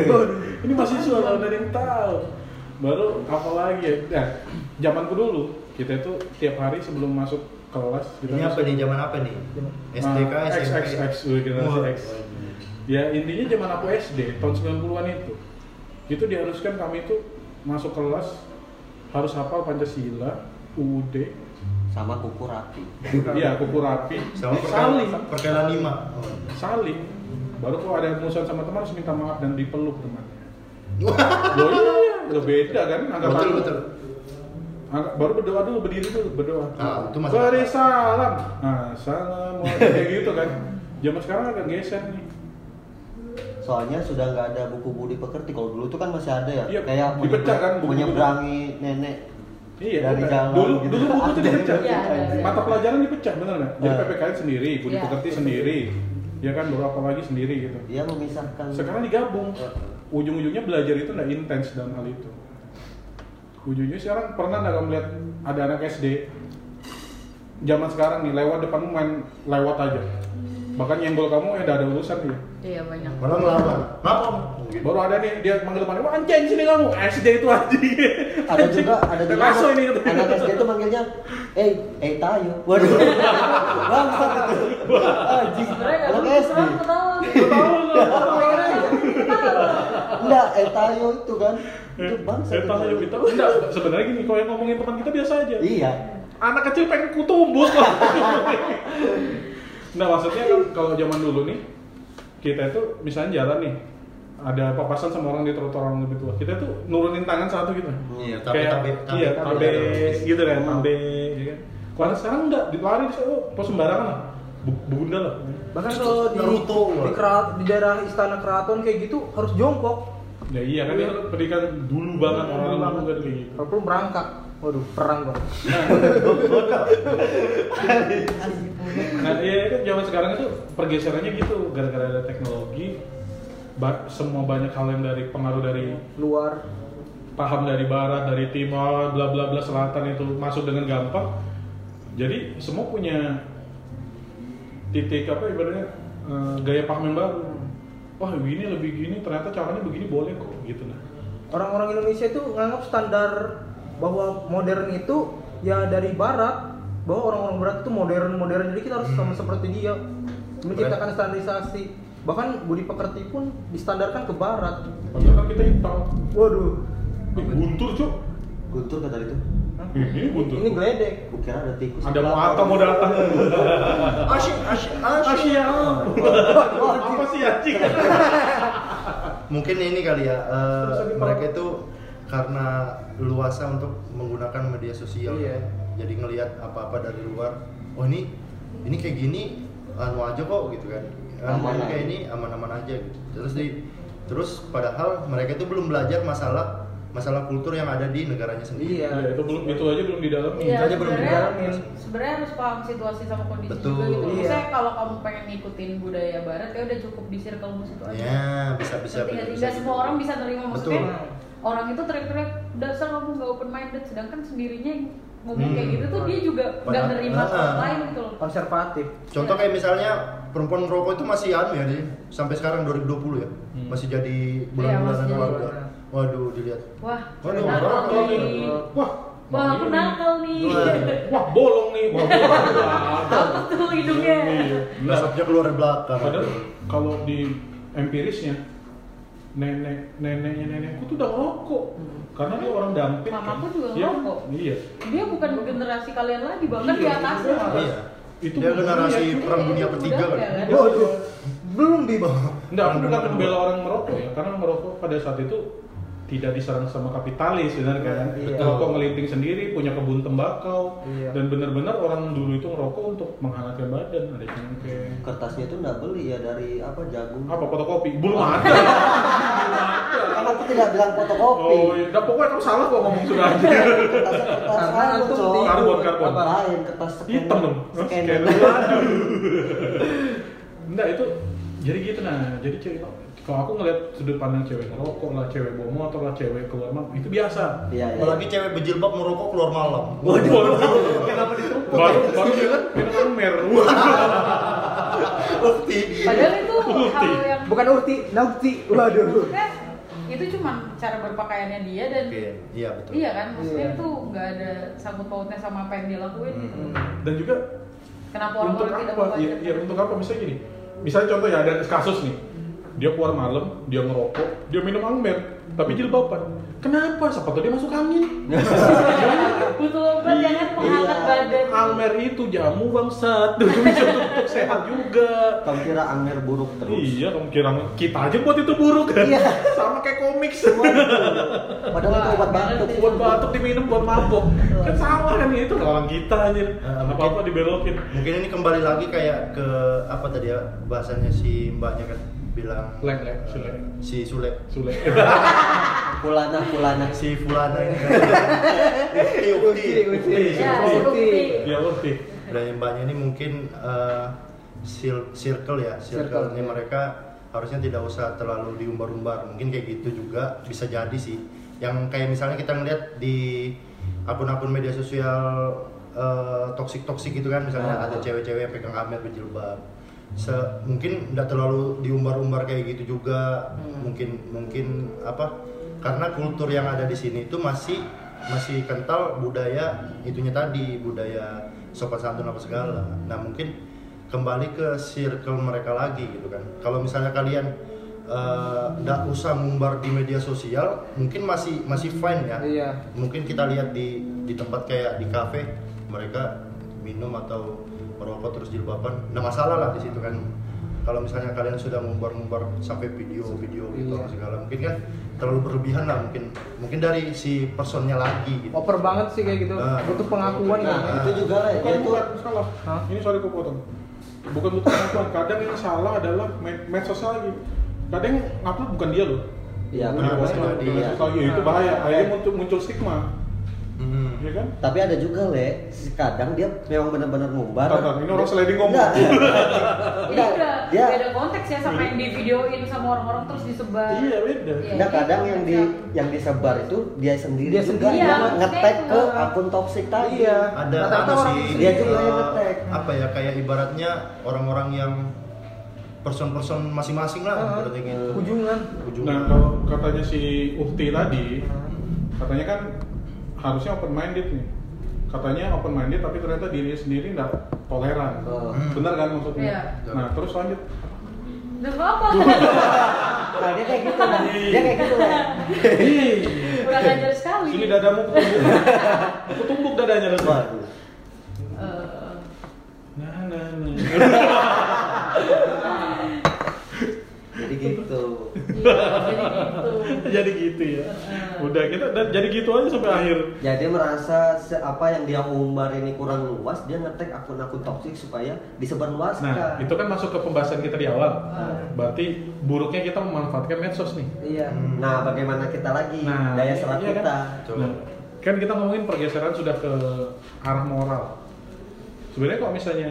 [laughs] Ini masih suara ada yang tahu. Baru apa lagi ya? Nah, zamanku dulu kita itu tiap hari sebelum masuk kelas kita Ini apa nih? Zaman apa nih? SDK, Nah, X, SMP? X, X, udah generasi. X. Ya intinya zaman aku SD tahun 90-an itu itu diharuskan kami itu masuk kelas harus hafal Pancasila, UUD, Sama kuku rapi. iya kuku rapi, Sama saling, perkenalan, lima. Oh. saling. Baru kalau ada musuhan sama teman harus minta maaf dan dipeluk temannya. [laughs] Loh iya, udah beda kan anggapan betul betul. Baru berdoa dulu berdiri dulu berdoa. Ah, itu masih- Beri salam. Nah, salam kayak gitu kan. Zaman sekarang agak geser nih. Soalnya sudah nggak ada buku budi pekerti. Kalau dulu tuh kan masih ada ya. Iya, Kayak dipecah kan buku-buku. menyeberangi nenek Iya, dari jalan. dulu gitu. dulu buku Ada. dipecah. Iya, ada. Mata pelajaran dipecah, bener nggak? Jadi Eh. PPKN sendiri, budi Iya. pekerti sendiri, ya kan beberapa lagi sendiri gitu. Dia memisahkan. Sekarang digabung. Ujung-ujungnya belajar itu nggak intens dalam hal itu. Ujungnya sekarang pernah nggak kamu lihat ada anak SD zaman sekarang nih lewat depanmu main lewat aja. Bahkan nyenggol kamu ya udah ada urusan dia. Iya banyak. Malah melawan. Gitu. Baru ada nih dia manggil depannya, wah anjing sini kamu, SD itu anjing. ada juga ada juga Masuk anak, ini gitu. anak SD itu manggilnya eh eh tayo waduh bangsat itu anjing anak SD ketawa. Tahu lu. enggak eh tayo itu kan itu Saya tahu itu. kita enggak sebenarnya gini kalau yang ngomongin teman kita biasa aja. iya Anak kecil pengen kutumbuk kok. nah maksudnya kan kalau zaman dulu nih kita itu misalnya jalan nih ada papasan sama orang di trotoar orang lebih tua kita tuh nurunin tangan satu gitu Iya, tabe, kayak tabe, tabe, iya tabe, tabe. gitu kan Hmm. tabe ya kan kalau sekarang enggak dilari di oh, pos sembarangan lah Bu- bunda lah Bahkan kalau di Naruto. di, kera- di daerah istana keraton kayak gitu harus jongkok. Ya iya kan itu pendidikan dulu banget orang Dulu banget. kan kayak gitu Kalau berangkat. Waduh, perang dong. Nah, iya kan zaman sekarang itu pergeserannya gitu gara-gara ada teknologi ba- semua banyak hal yang dari pengaruh dari Luar. paham dari barat, dari timur, bla bla bla selatan itu masuk dengan gampang. Jadi semua punya titik apa ibaratnya eh, gaya paham yang baru. Wah, ini lebih gini, ternyata caranya begini boleh kok gitu nah. Orang-orang Indonesia itu nganggap standar bahwa modern itu ya dari barat bahwa orang-orang barat itu modern modern jadi kita harus sama seperti dia menciptakan standarisasi bahkan budi pekerti pun distandarkan ke barat Padahal kan kita hitam. waduh Guntur, Cuk. guntur kata itu? Ini guntur. ini geledek Kukira ada tikus Ada mau atau mau datang. [laughs] Asyik, asyik, asyik. Asia. Apa sih anjing? [laughs] Mungkin ini kali ya, eh, mereka itu karena luasa untuk menggunakan media sosial Iya. jadi ngelihat apa-apa dari luar oh ini ini kayak gini anu aja kok gitu kan anu Aman kayak ini aman-aman aja gitu terus di terus padahal mereka itu belum belajar masalah masalah kultur yang ada di negaranya sendiri Iya. Iya, itu belum itu aja belum didalami. Iya, Itu aja belum sebenarnya didalamin. sebenarnya harus paham situasi sama kondisi Betul. juga gitu. Iya. Misalnya kalau kamu pengen ngikutin budaya barat ya udah cukup di circle situ aja. ya bisa bisa sih? bisa, bisa. semua orang bisa nerima maksudnya. Betul. Orang itu teriak-teriak dasar kamu nggak open minded, sedangkan sendirinya yang ngomong Hmm. kayak gitu tuh dia juga nggak nerima Ah. orang lain gitu loh. konservatif Contoh kayak misalnya perempuan merokok itu masih anu ya, Di, sampai sekarang 2020 ya, Hmm. masih jadi Iya, bulan-bulanan masih jadi warga. Waduh, dilihat. Wah, Waduh, nakal nih. nih. Wah, Wah, aku nakal nih. Wah, bolong nih. Wah, bolong. Apa tuh hidungnya? Nah, Asapnya keluar dari belakang. Padahal kalau di empirisnya nenek neneknya nenekku tuh udah ngerokok karena dia orang dampit Mamaku kan. juga Iya, ngerokok. iya Dia bukan generasi kalian lagi, bahkan di Iya, atasnya. iya. Iya. Itu Dia generasi dia, perang dunia Itu ketiga kan. kan? Waduh, belum di bawah. Enggak, aku bukan membela orang merokok ya, karena merokok pada saat itu tidak diserang sama kapitalis benar kan Iya. merokok ngelinting sendiri punya kebun tembakau Iya. dan benar-benar orang dulu itu ngerokok untuk menghangatkan badan ada cengkeh Kertasnya itu nggak beli ya dari apa jagung. apa fotokopi belum ada [laughs] belum ada Kan aku tidak bilang fotokopi. oh iya Nggak, pokoknya kamu salah kok ngomong sudah aja Kertasnya kertas [laughs] Karena karbon. Karbon, karbon. Apa? Lain kertas hitam dong Scanner. Aduh. Enggak itu jadi gitu nah jadi cewek kalau aku ngeliat sudut pandang cewek ngerokok lah cewek bawa motor lah cewek keluar malam itu biasa Iya, iya. Apalagi cewek berjilbab merokok keluar malam. Waduh. Kenapa ditumpuk? baru baru dia kan minum amer Bukti. [laughs] Padahal itu hal yang Bukan uhti, nauti. Waduh. itu cuma cara berpakaiannya dia dan Oke, iya betul. iya kan maksudnya Iya. itu nggak ada sangkut pautnya sama apa yang dia lakuin gitu. Hmm. dan juga Kenapa untuk orang-orang tidak apa membaca? ya, ya untuk apa misalnya gini misalnya contoh ya ada kasus nih dia keluar malam dia ngerokok dia minum amer tapi jilbaban. Kenapa? Siapa tahu dia masuk angin. [laughs] Butuh obat jangan mengangkat Iya. badan. amer itu jamu bangsat. [laughs] Bisa untuk, untuk sehat juga. Kamu kira Amer buruk terus? iya kamu kira kita aja buat itu buruk. Kan [laughs] Iya. sama kayak komik. Padahal itu obat batuk. buat batuk diminum buat mabok kan sama kan itu orang kita anjir. Eh, apa apa dibelokin. Mungkin ini kembali lagi kayak ke apa tadi ya bahasanya si mbaknya kan bilang leng leng eh, sule. si Sule. Sule. [laughs] Pulana pulana. si Fulana ini. Ukti Ukti Ukti, Ya, Ukti. yang mbaknya ini mungkin eh, sil- circle ya Circle, circle ini ya. mereka harusnya tidak usah terlalu diumbar-umbar. Mungkin kayak gitu juga bisa jadi sih. Yang kayak misalnya kita ngeliat di akun-akun media sosial toksik toksik gitu kan misalnya Ah. ada cewek-cewek yang pegang amer berjilbab Se mungkin nggak terlalu diumbar-umbar kayak gitu juga. Mungkin mungkin apa karena kultur yang ada di sini itu masih masih kental budaya itunya tadi budaya sopan santun apa segala. Nah mungkin kembali ke circle mereka lagi gitu kan. Kalau misalnya kalian eh, nggak usah ngumbar di media sosial mungkin masih masih fine ya. Iya. mungkin kita lihat di di tempat kayak di kafe mereka minum atau merokok terus jilbaban. Nggak masalah lah di situ kan. Kalau misalnya kalian sudah ngumbar-ngumbar sampai video-video gitu Iya. segala mungkin kan terlalu berlebihan lah mungkin. Mungkin dari si personnya lagi gitu. Over banget sih kayak gitu. Nah. Butuh pengakuan. Nah, kan. itu juga lah. tuh bukan salah. Hah? ini sorry aku potong. Bukan butuh pengakuan. Kadang yang salah adalah med- medsos lagi. Kadang ngupload bukan dia loh. Iya, Bukan benar, dia, lagi itu bahaya. Akhirnya muncul muncul stigma Hmm. ya kan Tapi ada juga le, kadang dia memang benar-benar ngumbar. Tar, ini orang sliding ngomong. Enggak. Ini Enggak, udah dia beda konteks ya sama yang di videoin sama orang-orang terus disebar. iya beda Iya. Enggak kadang yang di yang disebar itu dia sendiri Dia juga sendiri, yang iya, ngetek ke akun toksik tadi. Iya. ada orang sih. Dia juga yang ngetek. apa ya kayak ibaratnya orang-orang yang person-person masing-masing lah Ah. berarti gitu Ujungan. ujung nah kalau katanya si Ukti tadi katanya kan harusnya open minded nih katanya open minded tapi ternyata dirinya sendiri nggak toleran Oh. Hmm. benar kan maksudnya Iya. nah terus lanjut Dan apa? [laughs] Nah, dia kayak gitu lah. Dia kayak gitu lah. Udah ngajar sekali. sini dadamu kutumbuk kutumbuk dadanya nanti Waduh. Eh, nah nah nah Jadi gitu. Iya, jadi gitu. [laughs] jadi gitu ya. Udah kita dan jadi gitu aja sampai akhir. Ya dia merasa apa yang dia umbar ini kurang luas, dia ngetek akun-akun toksik supaya disebarluaskan. Nah, itu kan masuk ke pembahasan kita di awal. Ah. Berarti buruknya kita memanfaatkan medsos nih. Iya. Nah, bagaimana kita lagi Nah, daya serap iya kan? kita? Coba. Nah, kan kita ngomongin pergeseran sudah ke arah moral. Sebenarnya kalau misalnya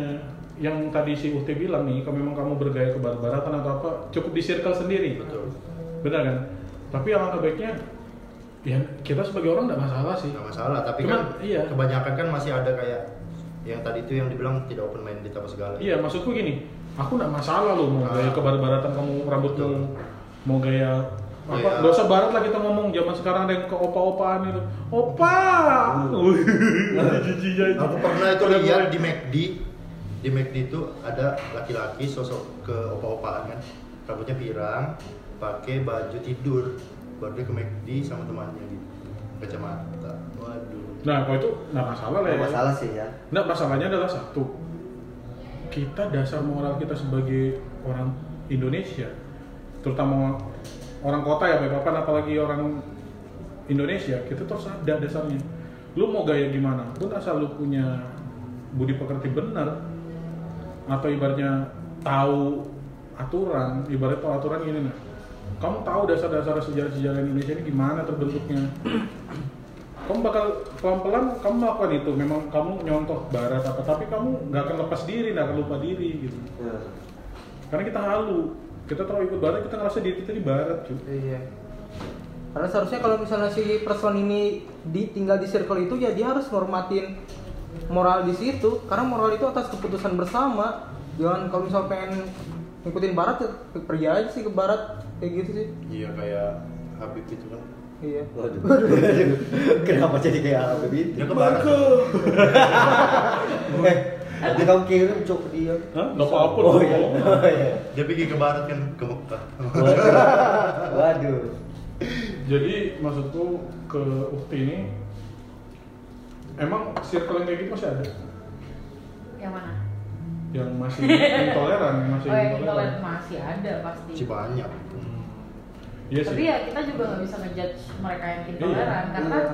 yang tadi si Uhti bilang nih, kalau memang kamu bergaya ke barat-baratan atau apa, cukup di circle sendiri. Betul. Benar kan? Tapi alangkah baiknya, ya kita sebagai orang nggak masalah sih. Nggak masalah, tapi Cuman, kan iya. kebanyakan kan masih ada kayak yang tadi itu yang dibilang tidak open minded apa segala. Iya, maksudku gini, aku nggak masalah loh mau Ah. gaya ke barat-baratan kamu rambutmu Betul. mau gaya apa? Gaya- Gak usah barat lah kita ngomong zaman sekarang ada yang ke opa-opaan itu. Opa. [laughs] Aku pernah itu lihat di McD di McD itu ada laki-laki sosok ke opa-opaan kan rambutnya pirang pakai baju tidur baru dia ke McD sama temannya gitu kacamata waduh Nah, kalau itu nggak masalah lah ya. Nggak masalah sih ya. Nggak, masalahnya adalah satu. Kita dasar moral kita sebagai orang Indonesia, terutama orang kota ya, papan apalagi orang Indonesia, kita terus ada dasarnya. Lu mau gaya gimana pun asal lu punya budi pekerti benar atau ibaratnya tahu aturan, ibarat tahu aturan gini nah. Kamu tahu dasar-dasar sejarah-sejarah Indonesia ini gimana terbentuknya? kamu bakal pelan-pelan kamu melakukan itu memang kamu nyontoh barat apa tapi kamu nggak akan lepas diri nggak akan lupa diri gitu Ya. karena kita halu kita terlalu ikut barat kita ngerasa diri kita di barat cuy Iya. Karena seharusnya kalau misalnya si person ini di, tinggal di circle itu ya dia harus normatin moral di situ karena moral itu atas keputusan bersama. Jangan kalau misal pengen ngikutin barat ya pergi aja sih ke barat kayak gitu sih. iya kayak Habib itu kan Iya. Waduh. [laughs] Kenapa jadi kayak apa gitu? dia ke barat [laughs] Eh, nanti kamu kirim cok ke dia. Hah? apa-apa Oh dong. iya. Oh, iya. dia pergi ke barat kan ke Mekah Waduh. Waduh. jadi maksudku ke Ukti ini emang circle yang kayak gitu masih ada Yang mana? yang masih intoleran masih Oh yang intoleran intoleran masih ada pasti. si banyak. Iya Tapi sih ya kita juga nggak bisa ngejudge mereka yang intoleran Iya. karena Iya.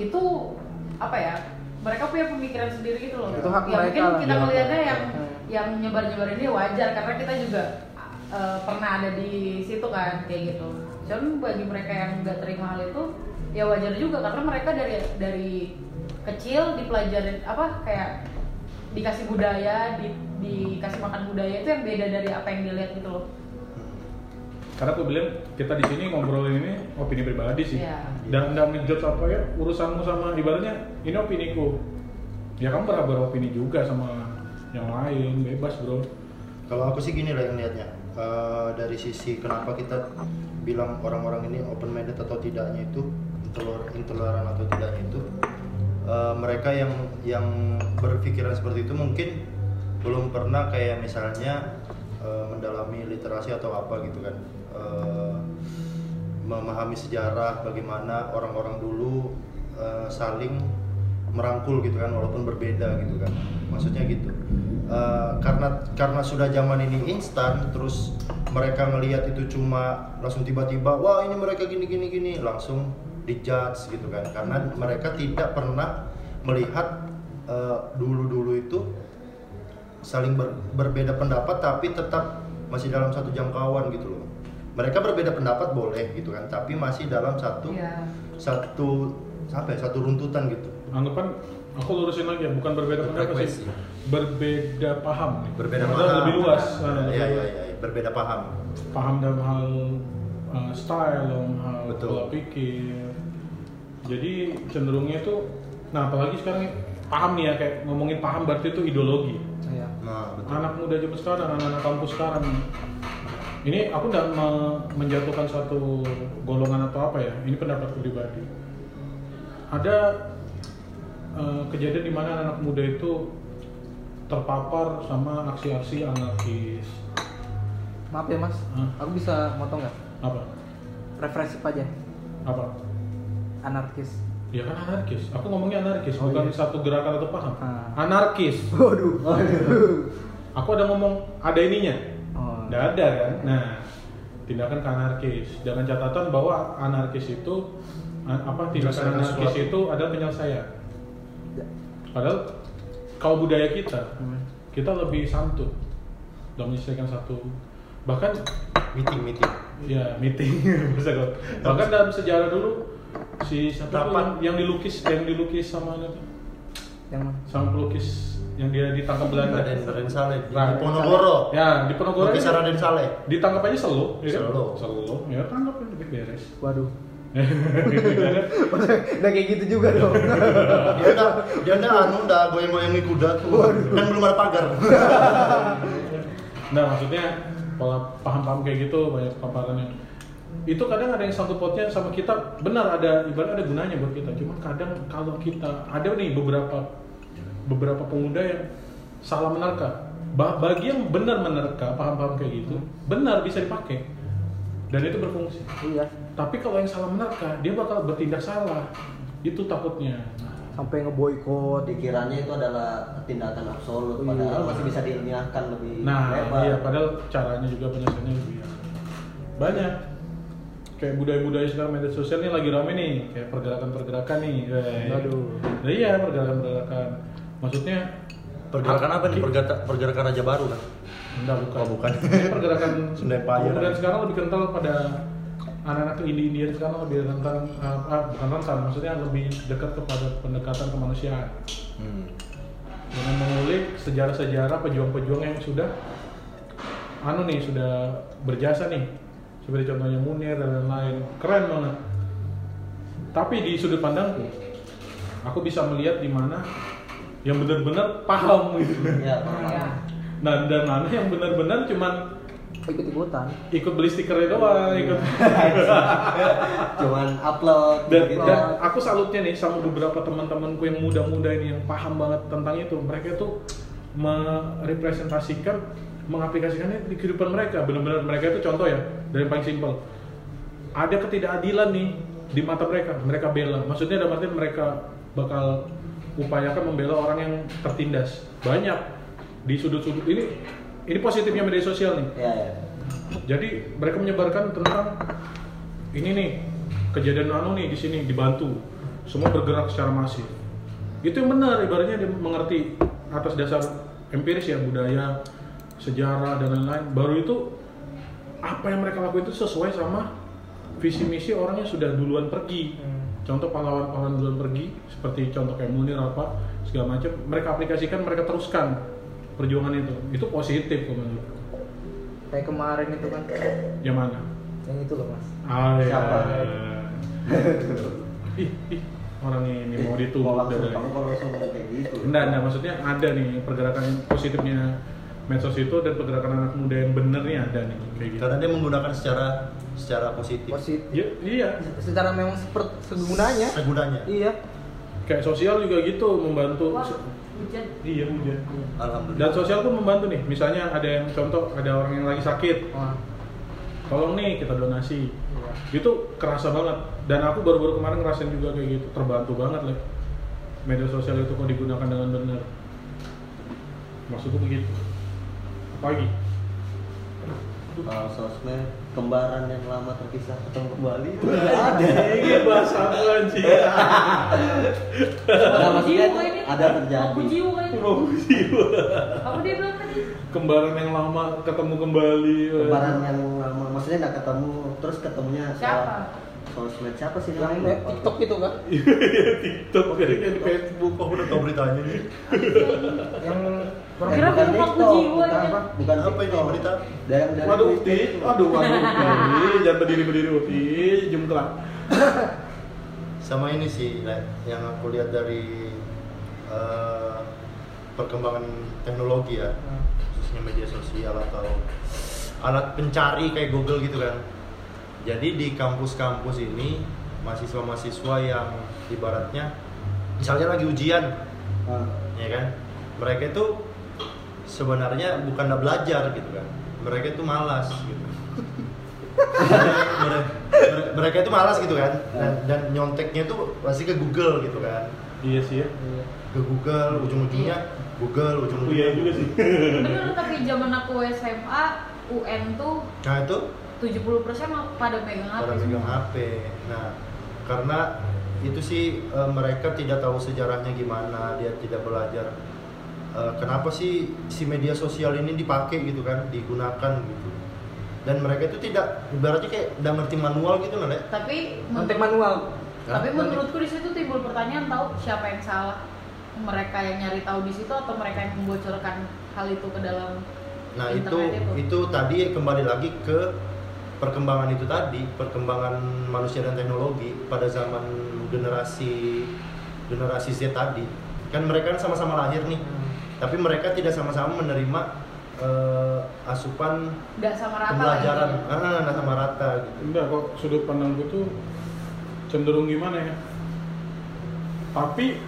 itu apa ya? Mereka punya pemikiran sendiri gitu loh. Itu hak ya mereka mungkin lah. kita Iya, melihatnya hak yang yang nyebar-nyebar ini wajar karena kita juga eh, pernah ada di situ kan kayak gitu. Cuman bagi mereka yang nggak terima hal itu ya wajar juga karena mereka dari dari kecil dipelajarin apa kayak dikasih budaya, di, dikasih makan budaya itu yang beda dari apa yang dilihat gitu loh. Karena aku bilang kita di sini ngobrolin ini opini pribadi sih. Iya. dan nggak ngejudge apa ya urusanmu sama ibaratnya ini opiniku. Ya kamu berhak beropini juga sama yang lain bebas bro. Kalau aku sih gini lah yang lihatnya Eh, dari sisi kenapa kita bilang orang-orang ini open minded atau tidaknya itu intoler- intoleran atau tidaknya itu eh, mereka yang yang berpikiran seperti itu mungkin belum pernah kayak misalnya eh, mendalami literasi atau apa gitu kan Eh, memahami sejarah bagaimana orang-orang dulu eh, saling merangkul gitu kan walaupun berbeda gitu kan. Maksudnya gitu. Eh, karena karena sudah zaman ini instan terus mereka melihat itu cuma langsung tiba-tiba wah ini mereka gini gini gini langsung dijudge gitu kan. Karena mereka tidak pernah melihat dulu-dulu itu saling ber- berbeda pendapat tapi tetap masih dalam satu jangkauan gitu loh mereka berbeda pendapat boleh gitu kan tapi masih dalam satu Iya. satu apa ya satu runtutan gitu anggapan aku lurusin lagi ya bukan berbeda pendapat sih berbeda paham berbeda Maksudnya paham lebih luas Nah, iya iya luas. iya berbeda paham paham dalam hal uh, style dalam hal Betul. pola pikir jadi cenderungnya itu nah apalagi sekarang paham nih ya kayak ngomongin paham berarti itu ideologi Iya. nah betul anak muda zaman sekarang, anak-anak kampus sekarang. Ini aku tidak me- menjatuhkan satu golongan atau apa ya. Ini pendapat pribadi. Ada eh, kejadian di mana anak muda itu terpapar sama aksi-aksi anarkis. Maaf ya mas, Hah? aku bisa motong nggak? Apa? Referensi aja, Apa? anarkis. Ya kan anarkis. Aku ngomongnya anarkis, Oh, bukan iya. satu gerakan atau paham. Ah. Anarkis. Waduh. Aku ada ngomong ada ininya. Nggak ada kan? Nah, tindakan ke anarkis. Dengan catatan bahwa anarkis itu a- apa tindakan anarkis itu adalah penyelesaian. Padahal kalau budaya kita Hmm. kita lebih santun dalam menyelesaikan satu bahkan meeting meeting. Ya meeting. [laughs] Bisa kok bahkan dalam sejarah dulu si siapa yang, yang dilukis yang dilukis sama apa tuh? yang sama pelukis yang dia ditangkap Belanda Raden Raden Saleh di Raden Ponorogo ya di Ponorogo ini Raden Saleh. ditangkap aja selo ya kan? Selo. selo ya tangkap ya lebih beres. Waduh. [laughs] Udah kayak gitu juga dong. Dia udah dia udah anu udah goyang-goyangin kuda tuh kan belum ada pagar. Nah maksudnya pola paham-paham kayak gitu banyak paparannya. Itu kadang ada yang sangkut pautnya sama kita benar ada ibarat ada gunanya buat kita. Cuma kadang kalau kita ada nih beberapa beberapa pemuda yang salah menerka Ba- bagi yang benar menerka paham-paham kayak gitu benar bisa dipakai dan itu berfungsi iya tapi kalau yang salah menerka dia bakal bertindak salah itu takutnya sampai ngeboikot Dikiranya itu adalah tindakan absolut, Iya. padahal masih bisa diilmiahkan lebih Nah, lebar. iya padahal caranya juga penyelesaiannya lebih ya. banyak. Kayak budaya-budaya sekarang media sosial ini lagi rame nih, kayak pergerakan-pergerakan nih. Aduh. Nah, iya, pergerakan-pergerakan. Maksudnya pergerakan apa nih pergerakan pergerakan Raja Baru kan enggak bukan. Oh, bukan. [laughs] Ini pergerakan Sunda Empire. kemudian sekarang lebih kental pada anak-anak India sekarang lebih rentan ah, bukan rentan, maksudnya lebih dekat kepada pendekatan kemanusiaan. hmm. dengan mengulik sejarah-sejarah pejuang-pejuang yang sudah anu nih sudah berjasa nih seperti contohnya Munir dan lain-lain keren banget tapi di sudut pandangku aku bisa melihat di mana yang benar-benar paham gitu. Ya, Iya. nah dan mana yang benar-benar cuman ikut ikutan ikut beli stikernya doang ikut [laughs] cuman upload dan, gitu. dan aku salutnya nih sama beberapa teman-temanku yang muda-muda ini yang paham banget tentang itu. Mereka tuh merepresentasikan mengaplikasikannya di kehidupan mereka. Benar-benar mereka itu contoh ya dari yang paling simpel. Ada ketidakadilan nih di mata mereka mereka bela. Maksudnya dalam artian mereka bakal upayakan membela orang yang tertindas. Banyak. Di sudut-sudut ini ini positifnya media sosial nih. Ya ya. Jadi mereka menyebarkan tentang ini nih kejadian anu nih di sini dibantu. Semua bergerak secara masif. Itu yang benar ibaratnya dia mengerti atas dasar empiris ya budaya sejarah dan lain-lain. Baru itu apa yang mereka lakukan itu sesuai sama visi misi orang yang sudah duluan pergi contoh pahlawan-pahlawan duluan pergi seperti contoh kayak Munir apa segala macam mereka aplikasikan mereka teruskan perjuangan itu. Itu positif kok menurutku kayak kemarin itu kan. Yang mana? Yang itu loh mas. Ah, ya. Siapa? ih, ih, orang ini mau dari kamu kalau langsung kayak gitu. Enggak, enggak, maksudnya ada nih pergerakan positifnya medsos itu dan pergerakan anak muda yang bener nih ada nih kayak gitu. karena dia menggunakan secara secara positif positif Ya, iya, secara memang seperti segunanya segunanya iya kayak sosial juga gitu membantu. Wah, hujan. Iya hujan. alhamdulillah Dan sosial pun membantu nih. Misalnya ada yang contoh ada orang yang lagi sakit, Wah, tolong nih kita donasi. iya. Itu kerasa banget. Dan aku baru-baru kemarin ngerasain juga kayak gitu, terbantu banget lah. Media sosial itu kok digunakan dengan benar. Maksudku begitu. Lagi? kalau sosmed kembaran yang lama terpisah ketemu kembali itu Ini bahasa apa anjing? Nah, maksudnya ini. ada terjadi. Aku jiwa ini. Mau jiwa. Apa dia bilang tadi? Kembaran yang lama ketemu kembali. kembaran yang lama maksudnya nggak ketemu terus ketemunya Siapa? Sosmed siapa sih yang namanya? eh, TikTok itu kan [laughs] Iya, TikTok kayaknya di Facebook. kok udah tau beritanya nih [laughs] yang Kira bukan aku TikTok, jiwa bukan apa? Bukan Apa ini berita? Dari dari Waduh, Uti. Aduh, waduh, [laughs] Uti. Jangan berdiri berdiri Uti. Jumlah. sama ini sih yang aku lihat dari eh, perkembangan teknologi ya khususnya media sosial atau alat pencari kayak Google gitu kan jadi di kampus-kampus ini mahasiswa-mahasiswa yang ibaratnya misalnya lagi ujian Ah. ya kan? Mereka itu sebenarnya bukan belajar gitu kan. Mereka itu malas gitu. Mereka, mereka itu malas gitu kan? Dan, dan nyonteknya tuh pasti ke Google gitu kan? Iya sih ya. ke Google ujung-ujungnya Google ujung-ujungnya Iya juga sih. Tapi zaman aku SMA UN tuh nah itu 70% pada megang HP pada megang HP. Nah, karena itu sih eh, mereka tidak tahu sejarahnya gimana, dia tidak belajar eh, kenapa sih si media sosial ini dipakai gitu kan, digunakan gitu. Dan mereka itu tidak ibaratnya kayak udah ngerti manual gitu Le. tapi menurut, manual. tapi Hah? menurutku di situ timbul pertanyaan tahu siapa yang salah mereka yang nyari tahu di situ atau mereka yang membocorkan hal itu ke dalam Nah itu, itu, itu tadi kembali lagi ke perkembangan itu tadi, perkembangan manusia dan teknologi pada zaman generasi generasi Z tadi. Kan mereka kan sama-sama lahir nih, tapi mereka tidak sama-sama menerima eh, asupan nggak sama rata pembelajaran, intinya. ah, nggak sama rata gitu. Enggak kok sudut pandangku tuh cenderung gimana ya? Tapi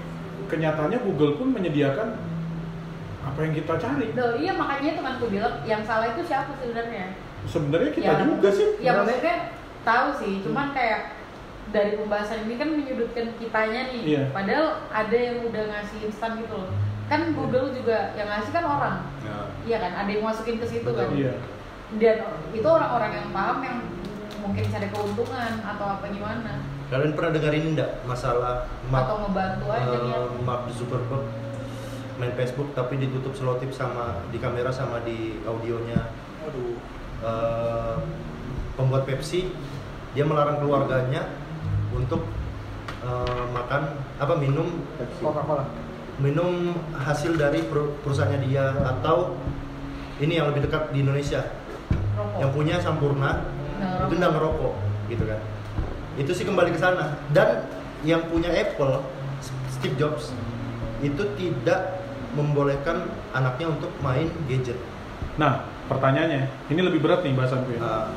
kenyataannya Google pun menyediakan apa yang kita cari. Duh, iya makanya itu kan aku bilang yang salah itu siapa sebenarnya Sebenarnya kita Ya. juga sih. ya maksudnya tahu sih cuman kayak dari pembahasan ini kan menyudutkan kitanya nih. Iya. padahal ada yang udah ngasih instan gitu loh. Kan Google juga yang ngasih kan orang. Iya kan? Ada yang masukin ke situ kan. Iya. dan itu orang-orang yang paham yang mungkin cari keuntungan atau apa gimana. Kalian pernah dengar ini enggak masalah Mark, atau ngebantu aja dia? Mark Zuckerberg? Main Facebook tapi ditutup selotip sama di kamera sama di audionya. Aduh. Eh, pembuat Pepsi dia melarang keluarganya untuk eh, makan apa minum Coca-Cola. minum hasil dari per- perusahaannya dia atau ini yang lebih dekat di Indonesia. Rokok. Yang punya Sampurna Nah, itu nggak ngerokok gitu kan. Itu sih kembali ke sana. Dan yang punya Apple Steve Jobs itu tidak membolehkan anaknya untuk main gadget. Nah, pertanyaannya, ini lebih berat nih bahasanku ya. Nah,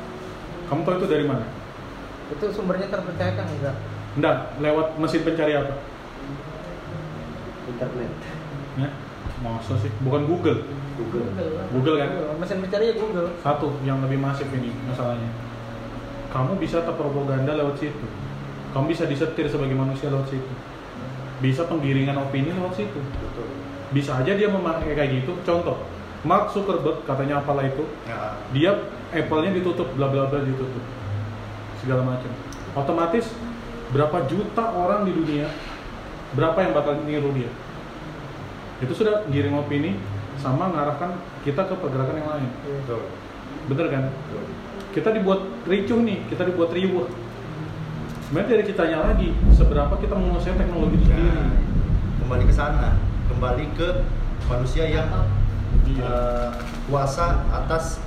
Kamu tahu itu dari mana? Itu sumbernya terpercaya kan enggak? Enggak, lewat mesin pencari apa? internet Ya, masa sih? Bukan Google. Google Google Google kan? Mesin pencari ya Google. Satu, yang lebih masif ini masalahnya. Kamu bisa terpropaganda lewat situ. Kamu bisa disetir sebagai manusia lewat situ. Bisa penggiringan opini lewat situ. betul Bisa aja dia memakai kayak gitu. Contoh, Mark Zuckerberg katanya apalah itu, ya, dia Apple-nya ditutup, bla bla bla ditutup, segala macam. Otomatis berapa juta orang di dunia, berapa yang bakal niru dia? Itu sudah giring opini sama ngarahkan kita ke pergerakan yang lain. betul Bener kan? betul. Kita dibuat ricuh nih, kita dibuat riuh. Sebenarnya dari kitanya lagi, seberapa kita menguasai teknologi itu sendiri. Nah, kembali ke sana kembali ke manusia yang Eh, kuasa atas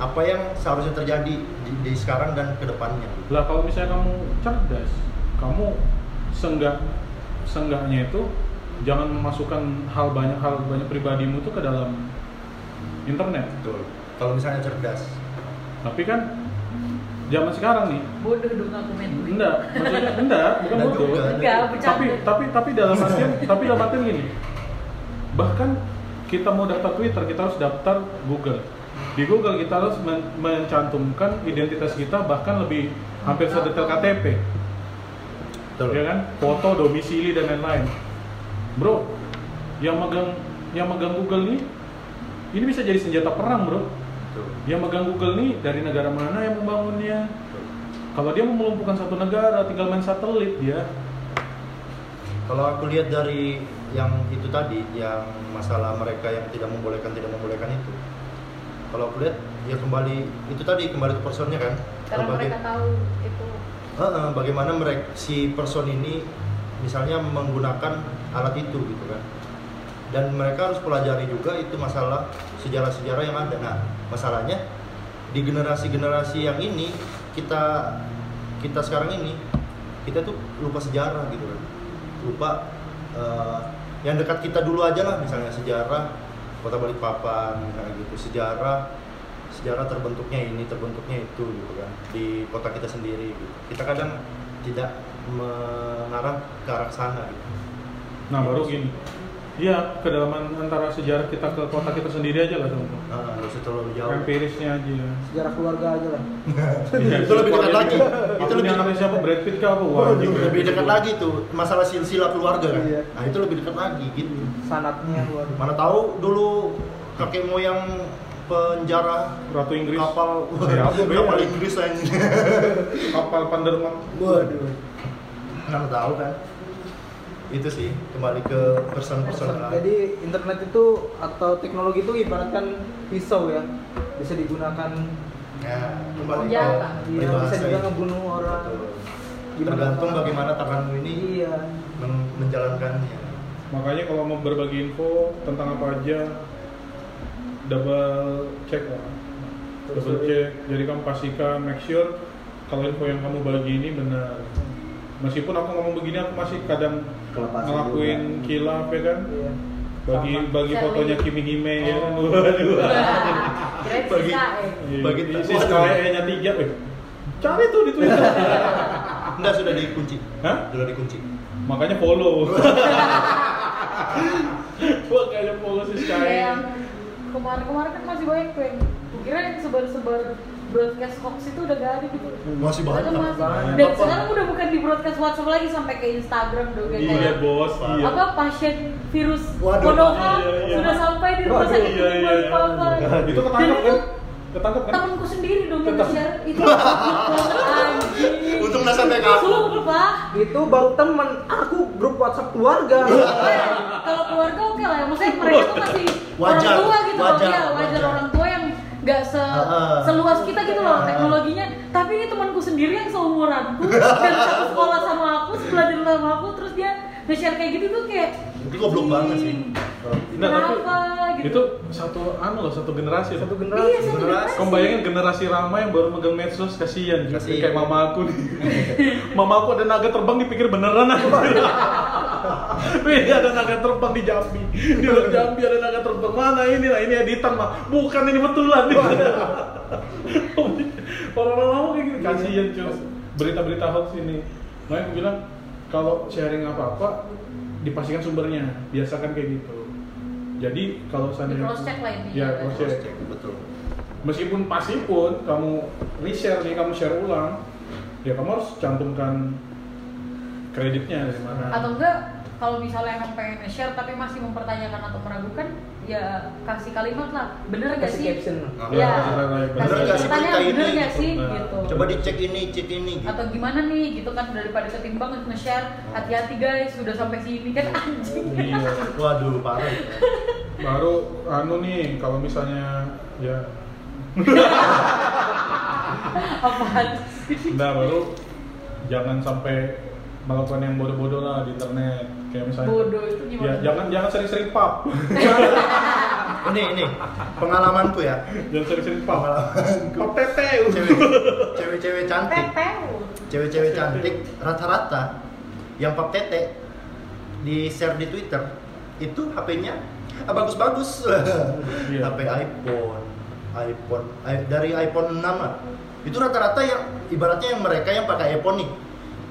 apa yang seharusnya terjadi di, di sekarang dan ke depannya Lah kalau misalnya kamu cerdas, kamu senggak senggaknya itu jangan memasukkan hal banyak hal banyak pribadimu itu ke dalam internet. betul. Kalau misalnya cerdas. Tapi kan zaman sekarang nih, bodoh dong aku main enggak, maksudnya enggak, bukan Enggak bodoh. enggak Tapi tapi tapi dalam artian tapi dalam artian gini. Bahkan kita mau daftar Twitter, kita harus daftar Google. Di Google kita harus men- mencantumkan identitas kita bahkan lebih hampir sedetail KTP. betul. Ya kan? Foto domisili dan lain-lain. Bro yang megang yang megang Google nih ini bisa jadi senjata perang bro. Betul, yang megang Google nih dari negara mana yang membangunnya betul. kalau dia mau melumpuhkan satu negara tinggal main satelit dia. Kalau aku lihat dari yang itu tadi yang masalah mereka yang tidak membolehkan tidak membolehkan itu. Kalau aku lihat ya kembali itu tadi kembali ke personnya kan? Karena Berbagai- mereka tahu itu. Heeh, bagaimana mereka si person ini misalnya menggunakan alat itu gitu kan? Dan mereka harus pelajari juga itu masalah sejarah-sejarah yang ada. Nah masalahnya di generasi-generasi yang ini kita kita sekarang ini kita tuh lupa sejarah gitu kan? Lupa eh, yang dekat kita dulu aja lah misalnya sejarah kota Balikpapan misalnya gitu sejarah sejarah terbentuknya ini terbentuknya itu gitu kan di kota kita sendiri gitu. kita kadang tidak mengarah ke arah sana gitu. nah baru gini Iya, kedalaman antara sejarah kita ke kota kita sendiri aja lah contoh. Nah, nggak usah terlalu jauh. Empirisnya aja. Sejarah keluarga aja lah. Iya, Itu lebih dekat lagi. Itu Itu lebih anaknya siapa Brad Pitt kah apa? Wah, anjing, Brad lebih dekat itu. lagi tuh masalah silsilah keluarga kan. Iya. Nah, itu lebih dekat lagi gitu. Sanatnya keluarga. Mana tahu dulu kakek moyang penjara Ratu Inggris. kapal Ya, apa, kapal ya? Inggris yang Kapal Panderman. waduh nggak tahu kan itu sih kembali ke person-personal Jadi internet itu atau teknologi itu ibaratkan pisau ya, bisa digunakan ya kembali ke. Iya, peribahasa bisa juga ngebunuh orang. Betul. Tergantung bagaimana tanganmu ini Iya. men- menjalankannya Makanya kalau mau berbagi info tentang apa aja double check lah. Double check. Jadi kamu pastikan make sure kalau info yang kamu bagi ini benar. Meskipun aku ngomong begini aku masih kadang Kelepasan ngelakuin juga. kilaf ya kan. Iya. Bagi Sama. bagi Share fotonya. Kimi Hime ya. Oh. [laughs] Waduh. Kirain Bagi- sisa eh. Iya, Bagi si waduh. Sky-nya tiga, eh. Cari tuh di Twitter. [laughs] enggak sudah dikunci Hah? sudah dikunci Makanya follow. [laughs] Gua kayaknya follow si Sky. Kayak yang kemarin-kemarin kan masih banyak tuh kira yang sebar-sebar broadcast hoax itu udah gak ada gitu Masih banyak. Masih. Banyak. dan sekarang udah bukan di broadcast WhatsApp lagi sampai ke Instagram kayak Iya, bos. Iya. apa pasien virus Waduh. Konoha Iya, iya. sudah sampai di rumah sakit iya, iya, Umum iya. Papa. Itu ketangkep itu kan? Ketangkep kan? temanku sendiri dong yang share itu [laughs] Untung nggak sampai ke aku. sumpah Itu baru temen, aku grup WhatsApp keluarga. [laughs] kalau keluarga oke lah maksudnya mereka tuh masih Wajar, orang tua gitu loh wajar, ya wajar, wajar. orang tua nggak se Heeh. seluas kita gitu loh teknologinya tapi ini temanku sendiri yang seumuranku dan satu sekolah sama aku sebelajar sama aku terus dia nge-share kayak gitu tuh kayak itu goblok banget sih. Nah, tapi Kenapa gitu? Itu satu anu loh, satu generasi. Satu loh. generasi. Iya, satu generasi. Kamu bayangin generasi Rama yang baru megang medsos kasihan, Kasihan. kayak mama aku nih. [laughs] mama aku ada naga terbang dipikir beneran aja. [laughs] Ini ada naga terbang di Jambi. Di luar Jambi ada naga terbang. Mana ini lah? Ini editan mah. Bukan ini betulan. [laughs] Orang-orang lama kayak gini kasihan cuy. Berita-berita hoax ini. Makanya aku bilang kalau sharing apa-apa dipastikan sumbernya. Biasakan kayak gitu. Jadi kalau seandainya cross check lah intinya. Ya, cross check. Betul Meskipun pasti pun kamu reshare nih, kamu share ulang, ya kamu harus cantumkan kreditnya dari mana. atau enggak kalau misalnya emang pengen nge-share tapi masih mempertanyakan atau meragukan ya kasih kalimat lah. Bener gak Kasih sih? caption. Nah, ya kasih nggak sih? bener ini gak gitu? sih? gitu. Coba dicek ini cek ini gitu. Atau gimana nih gitu kan daripada ketimbang nge-share. Hati-hati guys sudah sampai sini kan? Anjing. Iya. waduh parah. Baru anu nih, kalau misalnya ya, apaan? Sih nah baru jangan sampai melakukan yang bodoh-bodoh lah di internet. Kayak misalnya. bodoh itu Ya, gimana jangan jangan sering-sering pub. [laughs] ini ini pengalamanku ya jangan sering-sering pub. pengalamanku Pub tete. cewek cewek-cewek cantik Teteu. cewek-cewek cantik rata-rata yang pap tete di share di Twitter itu HP-nya ah, bagus-bagus Iya. HP iPhone iPhone i- dari iPhone 6 lah itu rata-rata yang ibaratnya yang mereka yang pakai iPhone nih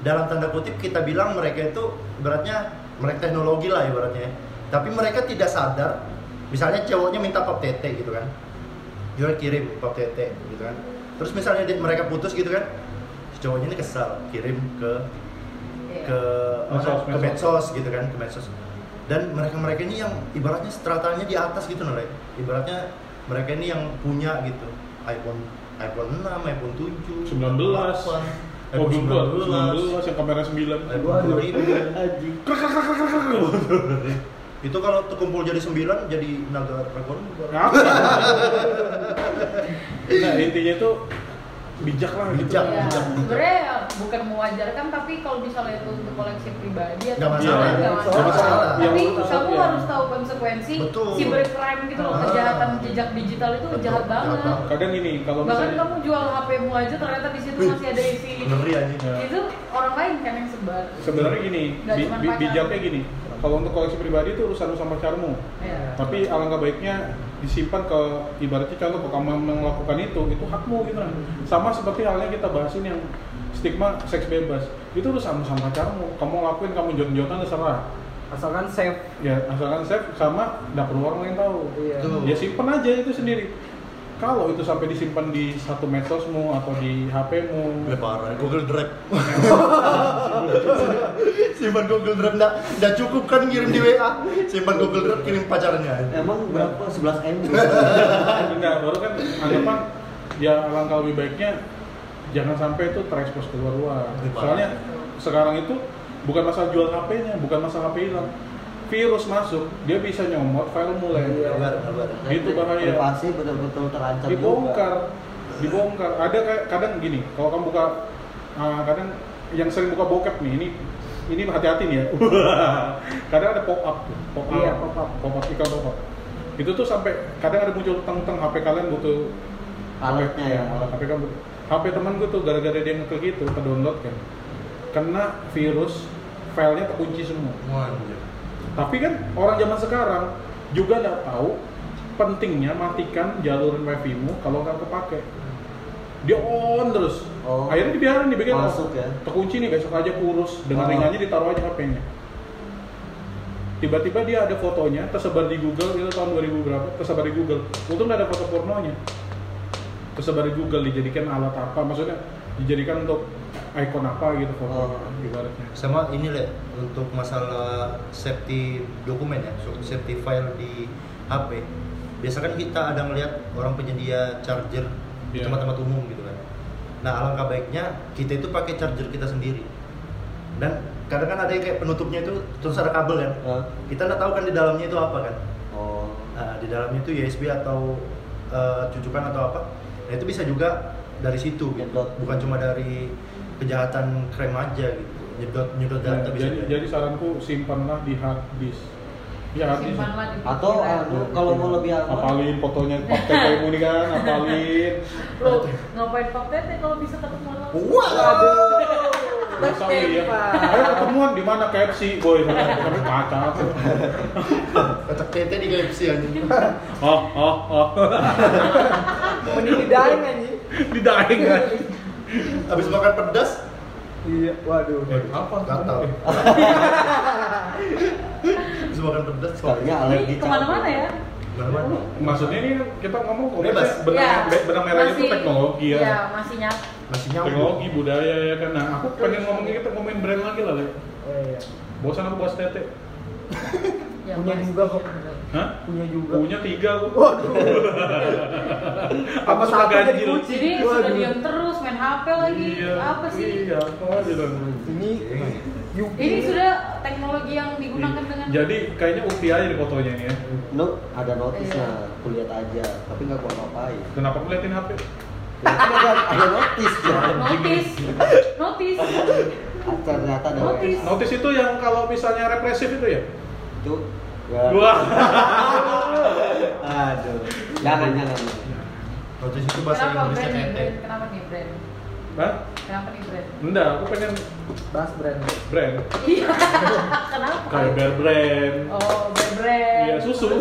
dalam tanda kutip kita bilang mereka itu ibaratnya mereka teknologi lah ibaratnya tapi mereka tidak sadar misalnya cowoknya minta pap tete gitu kan. Dia kirim pap tete gitu kan. Terus misalnya dia- mereka putus gitu kan cowoknya ini kesal kirim ke Iya. ke Medsos, ke medsos. medsos gitu kan ke medsos. Dan mereka mereka ini yang ibaratnya stratanya di atas gitu nih ibaratnya mereka ini yang punya gitu. iPhone iPhone 6 iPhone 7 19. 8, Oh, iPhone belum 19 19 yang kamera 9. iPhone 2000 Anjing. itu kalau terkumpul jadi 9 jadi naga dragon nah intinya itu bijak lah gitu. Bijak. Ya, bijak. sebenarnya bukan mewajarkan tapi kalau misalnya itu untuk koleksi pribadi atau Nggak masalah. gimana, nggak masalah. masalah. Tapi Yang kamu ya. harus tahu konsekuensi Betul. cybercrime gitu loh, Ah. kejahatan jejak digital itu Betul, jahat banget. Kadang ini kalau Bahkan misalnya kamu jual HP-mu aja ternyata di situ Wih, masih ada isi ngeri aja Ya. itu orang lain kan yang sebar. sebenarnya gini, bi- bi- bijaknya gini. Kalau untuk koleksi pribadi itu urusan sama pacarmu. Ya. Tapi alangkah baiknya disimpan ke ibaratnya kalau kamu melakukan itu, itu hakmu gitu kan. Sama seperti halnya kita bahasin yang stigma seks bebas. Itu urusan sama pacarmu. Kamu lakuin, kamu jot-jotan terserah. Asalkan safe. Ya, asalkan safe sama nggak perlu orang lain tahu. Iya. Ya simpen aja itu sendiri. Kalau itu sampai disimpan di satu medsosmu atau di HP-mu Gue parah, Google Drive. [laughs] Simpan Google Drive nggak nggak cukup kan kirim di WA. Simpan Google Drive kirim pacarnya. Emang berapa? 11 M? [laughs] enggak baru kan anggapan ya alangkah lebih baiknya jangan sampai itu terekspos keluar luar soalnya sekarang itu bukan masalah jual HP-nya bukan masalah HP hilang virus masuk dia bisa nyomot file mulai Kabar, kabar. Itu bahaya. Privasi betul-betul terancam dibongkar dibongkar ada kayak kadang gini kalau kamu buka ah, kadang yang sering buka bokep nih ini ini hati-hati nih ya [laughs] kadang ada pop up tuh, pop up Iya, pop up. pop up iklan pop up itu tuh sampai kadang ada muncul teng teng HP kalian butuh Alatnya ya. alat HP kamu HP teman gue tuh gara-gara dia ngeklik itu ke download kan kena virus filenya terkunci semua. Tapi kan orang zaman sekarang juga nggak tahu pentingnya matikan jalur wifi-mu kalau nggak kepake. Dia on terus. Oh. Akhirnya dibiarin dibikin Masuk oh, ya. Terkunci nih besok aja kurus dengan Oh. ringannya ditaruh aja HP-nya. Tiba-tiba dia ada fotonya tersebar di Google itu tahun 2000 berapa tersebar di Google. Untung nggak ada foto pornonya. Tersebar di Google dijadikan alat apa? Maksudnya dijadikan untuk ikon apa gitu foto Oh. ibaratnya. Sama ini le untuk masalah safety dokumen ya, so- safety file di HP. Biasa kan kita ada ngelihat orang penyedia charger di Iya. tempat-tempat umum gitu kan. Nah alangkah baiknya kita itu pakai charger kita sendiri. Dan kadang kan ada yang kayak penutupnya itu terus ada kabel kan. Hah? Kita nggak tahu kan di dalamnya itu apa kan. Oh. Nah, di dalamnya itu USB atau eh, cucukan atau apa. Nah itu bisa juga dari situ gitu. Bukan cuma dari kejahatan krem aja gitu. Nyedot nyedot Nah, data bisa jadi, jadi. saranku simpanlah di hard disk. Ya hard disk. Simpanlah di Atau anu kalau mau lebih aman. apalin fotonya pakai kayak ini kan, [laughs] apalin. Lo ngapain pak tete kalau bisa ketemu langsung? Wah. Masa iya. Ayo ketemuan di mana KFC, boy. Sampai kaca. Kocak tete di KFC anjing. Oh, oh, oh. Mending didaeng anjing. Didaeng kan. Habis makan pedas, Iya, waduh. Eh, apa? gatal. Habis makan pedas kok. Sekalinya alergi ke mana-mana ya? Maksudnya ini kita ngomong Bebas. konteksnya benang, Ya, be- benang merahnya itu teknologi ya. Iya, masih nyat. Masih nyambung. Teknologi, budaya ya kan. Nah, aku pengen ngomongin kita ngomongin brand lagi lah, Le. Oh, iya. Bosan aku bahas tete. Ya, Punya pasti. juga kok. Hah? Punya juga. Punya tiga aku. Waduh. [laughs] Apa suka ganjil? kucing. Jadi sudah Waduh. diam terus main HP lagi. Iya. Apa sih? Iya, apa dong. Ini Yuki. Ini sudah teknologi yang digunakan dengan Jadi kayaknya ukti aja di fotonya ini ya. No, ada notisnya, Iya. kulihat aja, tapi nggak gua ngapain. Kenapa aku liatin HP? Ya, ada, ada notis ya. notis. Notis. Ternyata ada Notis. Notis itu yang kalau misalnya represif itu ya? Itu. Ya. Wah. [laughs] Aduh. Jangan jangan. Notis itu bahasa Kenapa Inggrisnya brand. Brand? Kenapa nih brand? Hah? Kenapa nih brand? Enggak, aku pengen bahas brand. brand. Iya. [laughs] Kenapa? Kayak Bear Brand. Oh, brand brand. Iya, susu. [laughs]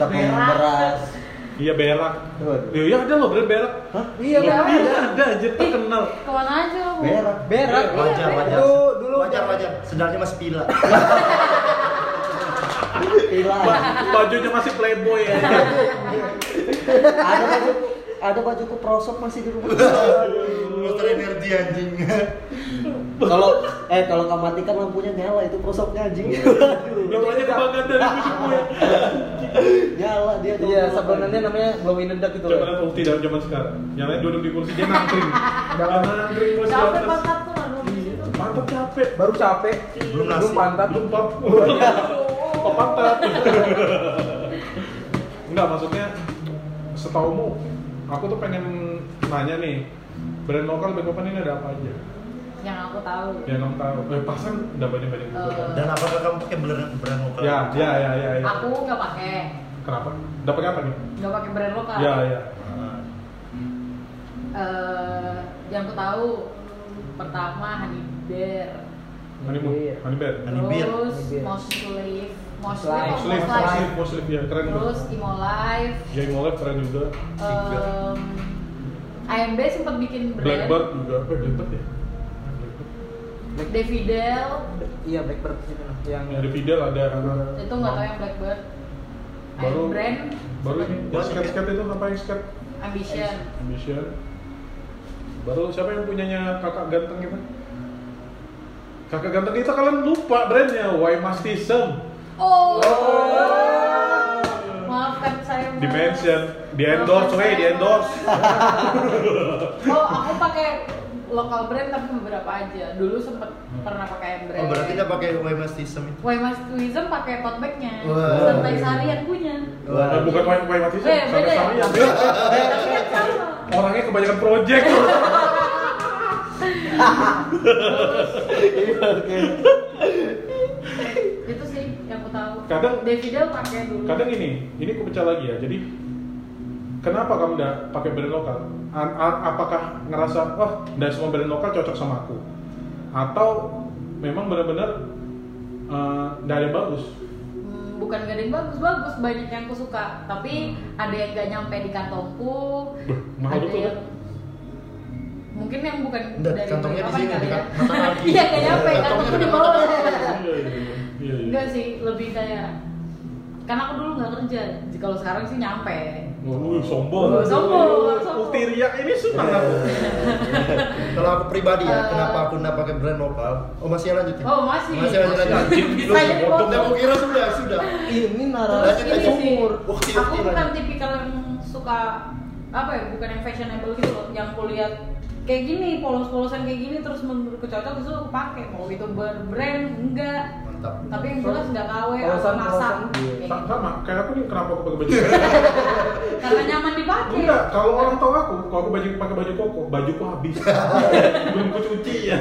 Tepung beras. Iya, berak. Iya, ada loh brand berak. Hah? Iya, berak. Iya, ada aja terkenal. Ke mana aja kamu? Berak. Berak. Iya, Wajar, berak. wajar. Dulu dulu Wajar, wajar. Sebenarnya masih pila. [laughs] Pila. Ba- Bajunya masih playboy ya. ada baju ada bajuku prosop masih di rumah. [laughs] Motor energi anjing. Kalau eh kalau kamu matikan lampunya nyala itu prosopnya anjing. Itu aja kebanggaan dari hidupmu ya. Nyala dia tuh. Iya, sebenarnya namanya glow in the dark gitu Coba loh. lihat ukti dalam zaman sekarang. Yang lain duduk di kursi dia nangkring. Jangan nangkring bos di Capek atas. pantat tuh di situ. Mantap capek. Baru capek, Belum nasi. belum pantat. Belum pap. Kok pantat? Enggak, [laughs] maksudnya setaumu aku tuh pengen nanya nih brand lokal brand lokal ini ada apa aja Yang aku tahu. yang kamu tahu eh pasan udah banyak banyak juga Eh, Dan apakah kamu pakai brand brand lokal? ya ya ya ya, ya. Aku nggak pakai, kenapa dapat apa nih nggak pakai brand lokal. ya ya Eh, yang aku tahu pertama Honey Bear, honey bear Honey Bear. terus Bear. Moslif, Moslif. Moslif, Muslim, Moslif, Muslim, Muslim ya keren tuh. terus Imo Life, Ya Imolef keren juga. Em, AMB sempat bikin brand, Blackbird juga. Eh Blackbird ya. Blackbird. Davidel, Iya, Blackbird itu yang Ya, ada Fidel ada. itu nggak tahu yang Blackbird. baru Iron Brand, baru ini ya? sket itu apa yang sket Ambition. Ambition baru siapa yang punyanya kakak ganteng itu kakak ganteng itu kalian lupa brandnya Why Mastism Oh. Maafkan saya. Di mention di endorse saya, di endorse Oh, aku pakai lokal brand tapi beberapa aja. Dulu sempet pernah pakai brand. Oh berarti dia pakai Wemas System itu. Tourism pakai tote bagnya. Santai Sari yang punya. Eh, bukan Why, Why Mastism Eh, beda ya? sama-sama ya beda. Tapi kan sama. orangnya kebanyakan project [laughs] [laughs] Itu sih yang aku tahu. Kadang- Davidel pakai dulu. kadang ini ini aku pecah lagi ya jadi kenapa kamu udah pakai brand lokal A- a- apakah ngerasa wah dari semua brand lokal cocok sama aku atau memang benar-benar eh, nggak ada yang bagus Hmm, bukan gak ada yang bagus-bagus, banyak yang aku suka. Tapi ada yang gak nyampe di kantongku. Beh, mahal ada betul, yang mungkin yang bukan Nggak, dari kantongnya di apa sini, ya. kan-. Iya gak nyampe, kantongku di bawah. Iya iya Enggak sih, lebih kayak karena aku dulu nggak kerja. Jadi Kalau sekarang sih nyampe. Oh, sombong. Oh, sombong, sombong. Ultiria ini senang aku. [laughs] Kalau aku pribadi ya, kenapa aku nggak pakai brand lokal? Oh masih lanjut ya? Oh masih. Masih lanjut lanjut. Anjing, Lu Saya potong. Aku kira sudah sudah. Ini narasi ini iya, aku bukan tipikal yang suka apa ya, bukan yang fashionable gitu loh, yang kulihat kayak gini, polos-polosan kayak gini terus menurutku cocok terus aku pakai. Mau itu berbrand enggak, Mantap. tapi yang jelas nggak KW atau Polosan, masak. polosan, Kayak Sa- gitu. Sama, kayak aku nih kenapa aku pakai baju [laughs] Karena nyaman dipakai. Enggak, kalau orang tahu aku, kalau aku baju pakai baju koko, bajuku habis. [laughs] Belum ku cuci ya.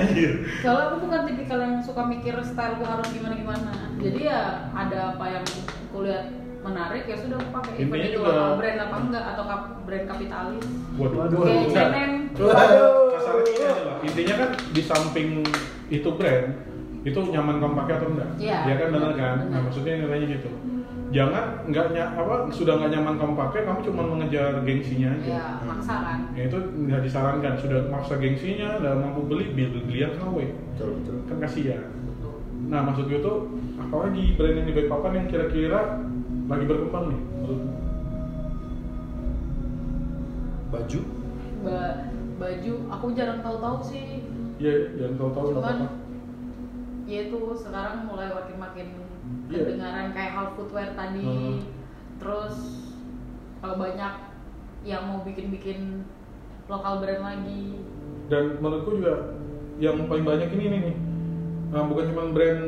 Soalnya aku bukan tipikal yang suka mikir style gua harus gimana gimana. Jadi ya ada apa yang kulihat menarik ya sudah aku pakai. Even Intinya itu juga- lokal brand apa enggak atau kap- brand kapitalis. Waduh, Waduh. Kayak. H&M. Waduh. Kasarnya ini aja lah. Intinya kan di samping itu brand, itu nyaman kamu pakai atau enggak? Iya. Ya kan benar kan? Nah, maksudnya nilainya gitu. Jangan nggak apa sudah nggak nyaman kamu pakai, kamu cuma mengejar gengsinya aja. Ya, maksa kan. Ya itu nggak disarankan. Sudah maksa gengsinya, udah mampu beli, beli beli yang KW. Betul betul. Kan kasihan. Nah, maksud gue tuh apalagi brand yang di Balikpapan yang kira-kira lagi berkembang nih menurutmu? Baju. Ba- baju aku jarang tahu-tahu sih. Iya, yang tahu-tahu Cuman apa-apa. Ya itu sekarang mulai makin makin Iya. kedengaran kayak hal footwear tadi. Hmm. Terus kalau banyak yang mau bikin-bikin lokal brand lagi. Dan menurutku juga yang paling banyak ini nih. Nah, bukan cuma brand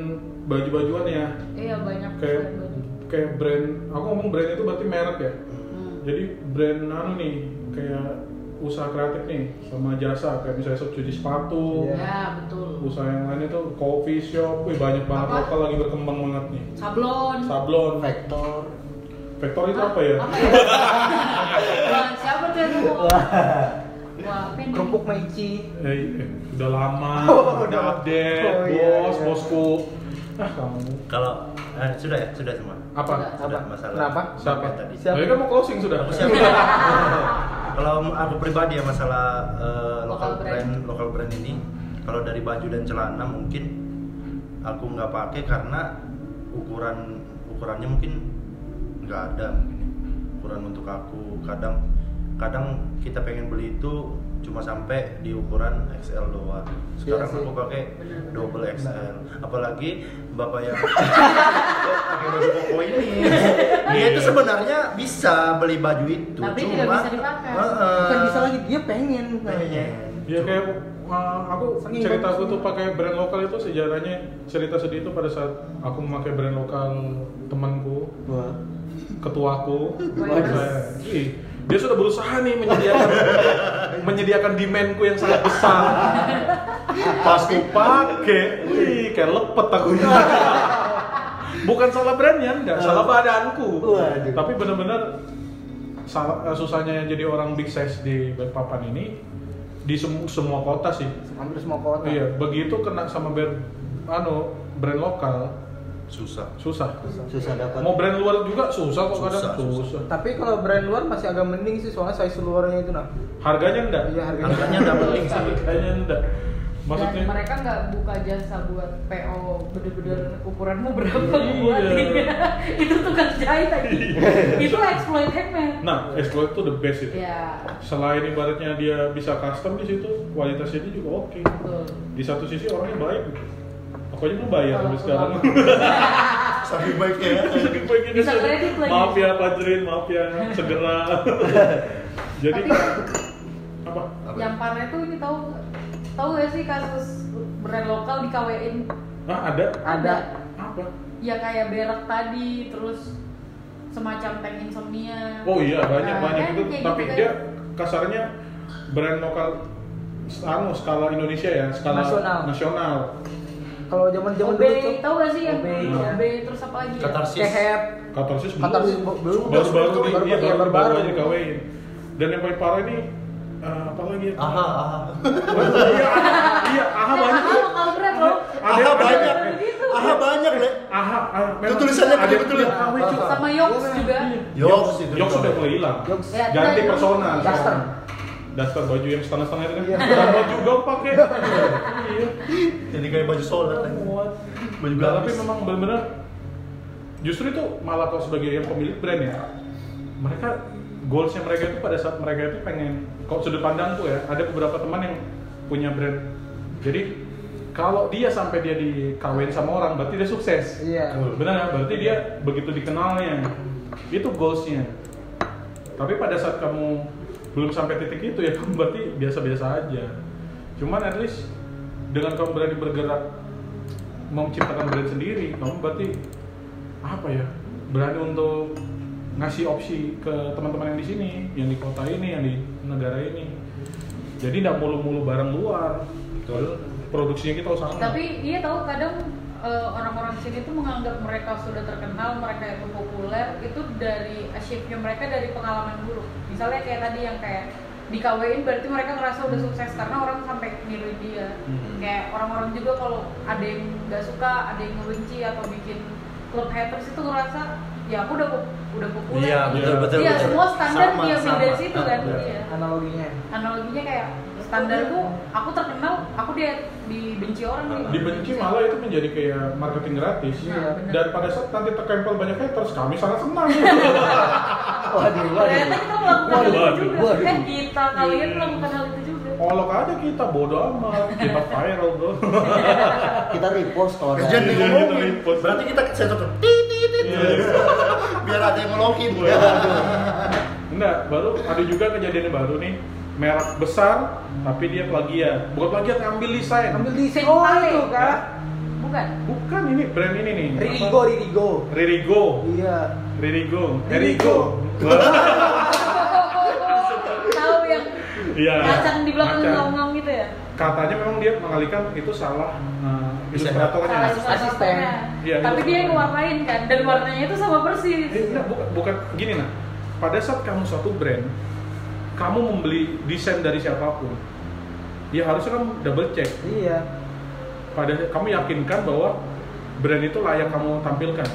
baju-bajuan ya, Iya banyak kayak brand baju. kayak brand. Aku ngomong brand itu berarti merek ya. Hmm. Jadi brand anu nih, kayak usaha kreatif nih, sama jasa kayak misalnya shop cuci sepatu, Iya. Ya betul. usaha yang lain itu coffee shop, wih banyak banget Apa? lokal lagi berkembang banget nih. Sablon. Sablon, Vektor. vektor itu apa ya? Apa ya? [laughs] Wah, siapa tuh yang kerupuk Maici Eh, eh, udah lama, [laughs] Oh, udah udah. update, Oh, iya, bos, iya. bosku. Ah kamu. Kalau eh, sudah ya, sudah semua. Apa? Sudah. Sudah Apa? masalah. Kenapa? Siapa? Sampai tadi. Siapa? Tadi kan mau closing sudah. Aku siap. [laughs] Kalau aku pribadi ya masalah eh, Lokal lokal brand. brand, lokal brand ini, kalau dari baju dan celana mungkin aku nggak pakai karena ukuran ukurannya mungkin nggak ada mungkin ya. ukuran untuk aku kadang kadang kita pengen beli itu cuma sampai di ukuran XL doang. Sekarang Iya aku pakai double XL. Apalagi bapak yang [laughs] pakai baju koko ini, dia itu sebenarnya bisa beli baju itu. Tapi cuma, tidak bisa dipakai. Heeh. bukan bisa lagi dia pengen Pengen. Ya kayak uh, aku Saking cerita aku tuh pakai brand lokal itu sejarahnya cerita sedih itu pada saat aku memakai brand lokal temanku, Wah. ketuaku. Ih, dia sudah berusaha nih menyediakan [laughs] menyediakan demandku yang sangat besar. Pas ku pakai, wih kayak lepet aku. [laughs] Bukan salah brandnya, enggak, salah badanku. Waduh. Tapi benar-benar eh, susahnya jadi orang big size di Balikpapan ini di semu- semua kota sih. hampir semua kota Iya, begitu kena sama brand anu brand lokal susah. susah. susah dapat Mau brand luar juga susah kok kadang Susah, susah. susah. tapi kalau brand luar masih agak mending sih soalnya size luarnya itu nah Harganya enggak? iya harganya Harganya udah penting sih. Harganya enggak. Maksudnya? Dan mereka nggak buka jasa buat PO bener-bener ukuranmu berapa Iya. buatin [laughs] itu tukang jahit lagi. itu exploit handmade. Nah, exploit itu the best itu. Ya, Selain ibaratnya dia bisa custom di situ, kualitasnya dia juga oke. betul. Di satu sisi orangnya baik. gitu. Aja belum bayar sampai sekarang. [laughs] Saking baiknya ya. Saking baiknya Bisa kredit lagi. Maaf ya Fajrin, maaf ya segera. [laughs] Jadi Tapi apa? Apa? yang parah itu ini tahu tahu gak sih kasus brand lokal di KWN Nah, ada Ada. apa? ya kayak berak tadi terus semacam tank insomnia Oh iya banyak Nah, banyak kan itu, kayak tapi gitu dia kasarnya brand lokal anu skala Indonesia ya, skala Nasional. nasional. Kalau zaman zaman dulu tuh tahu gak sih yang OB, OB, ya. terus apa lagi ya? Katarsis. kehet, Katarsis belum. Katarsis belum. baru-baru Baru- nih, baru- iya, iya, baru baru aja dikawin. Dan yang paling parah ini eh, apa lagi ya? Aha, aha. iya, iya, aha Ya, banyak. aha brand loh. Ada Aha banyak. Gitu. Aha banyak, Le. Aha, aha, memang tulisannya ada betul-betul yang ya? Sama Yoks Iya, juga. Yoks itu. Yoks sudah mulai hilang. Ganti personal. Duster. Duster baju yang setengah-setengah itu kan. Iya. Dan baju juga pakai. [laughs] Iya. Jadi kayak baju sholat. kan. Baju Nah, tapi memang benar-benar justru itu malah kalau sebagai yang pemilik brand ya mereka goalsnya mereka itu pada saat mereka itu pengen kalau sudut pandangku ya ada beberapa teman yang punya brand jadi kalau dia sampai dia dikawin sama orang berarti dia sukses Iya. benar nggak? berarti dia begitu dikenalnya itu goalsnya tapi pada saat kamu belum sampai titik itu ya kamu [laughs] berarti biasa-biasa aja. Cuman at least dengan kamu berani bergerak mau menciptakan brand sendiri kamu berarti apa ya berani untuk ngasih opsi ke teman-teman yang di sini yang di kota ini yang di negara ini. Jadi tidak mulu-mulu barang luar. Produksinya kita usaha. Tapi iya tahu kadang eh, orang-orang di sini tuh menganggap mereka sudah terkenal, mereka itu populer itu dari achieve-nya mereka dari pengalaman buruk. Misalnya kayak tadi yang kayak dikawin berarti mereka ngerasa udah sukses karena orang sampai niruin dia. Hmm. Kayak orang-orang juga kalau ada yang nggak suka, ada yang ngebenci atau bikin klub haters itu ngerasa ya aku udah udah populer. Iya, betul, betul, Iya, betul. semua standar Sama, dia sama. dari situ kan. Iya. Iya. Analoginya. Analoginya kayak standarku aku terkenal, aku dia dibenci orang nih. dibenci malah itu menjadi kayak marketing gratis Iya, benar. dan pada saat nanti terkempel banyak haters kami sangat senang [laughs] Waduh, Ternyata kita melakukan hal Waduh, itu juga. waduh. Eh kita kalian melakukan hal itu juga. olok aja kita bodo amat kita viral bro [laughs] Kita repost kalau ada. Iya, dia kita repost. Berarti kita sensor tuh. Tit. Iya. Biar ada yang ngolongin. enggak baru ada juga kejadian yang baru nih merek besar tapi dia plagiat bukan plagiat ngambil desain Ambil desain oh itu kah? Bukan. bukan ini brand ini nih Ririgo, Ririgo. Ririgo Iya. Ririgo Ririgo. [laughs] Tahu yang Iya. ngacang di belakang ngomong gitu ya? katanya memang dia mengalihkan itu salah uh, ilustratornya Salah Asisten. Iya, Tapi iya. dia yang warnain kan dan warnanya itu sama persis. Eh, enggak, bukan, bukan gini nah. Pada saat kamu suatu brand, kamu membeli desain dari siapa pun, ya harusnya kamu double check. Iya. Pada kamu yakinkan bahwa brand itu layak kamu tampilkan.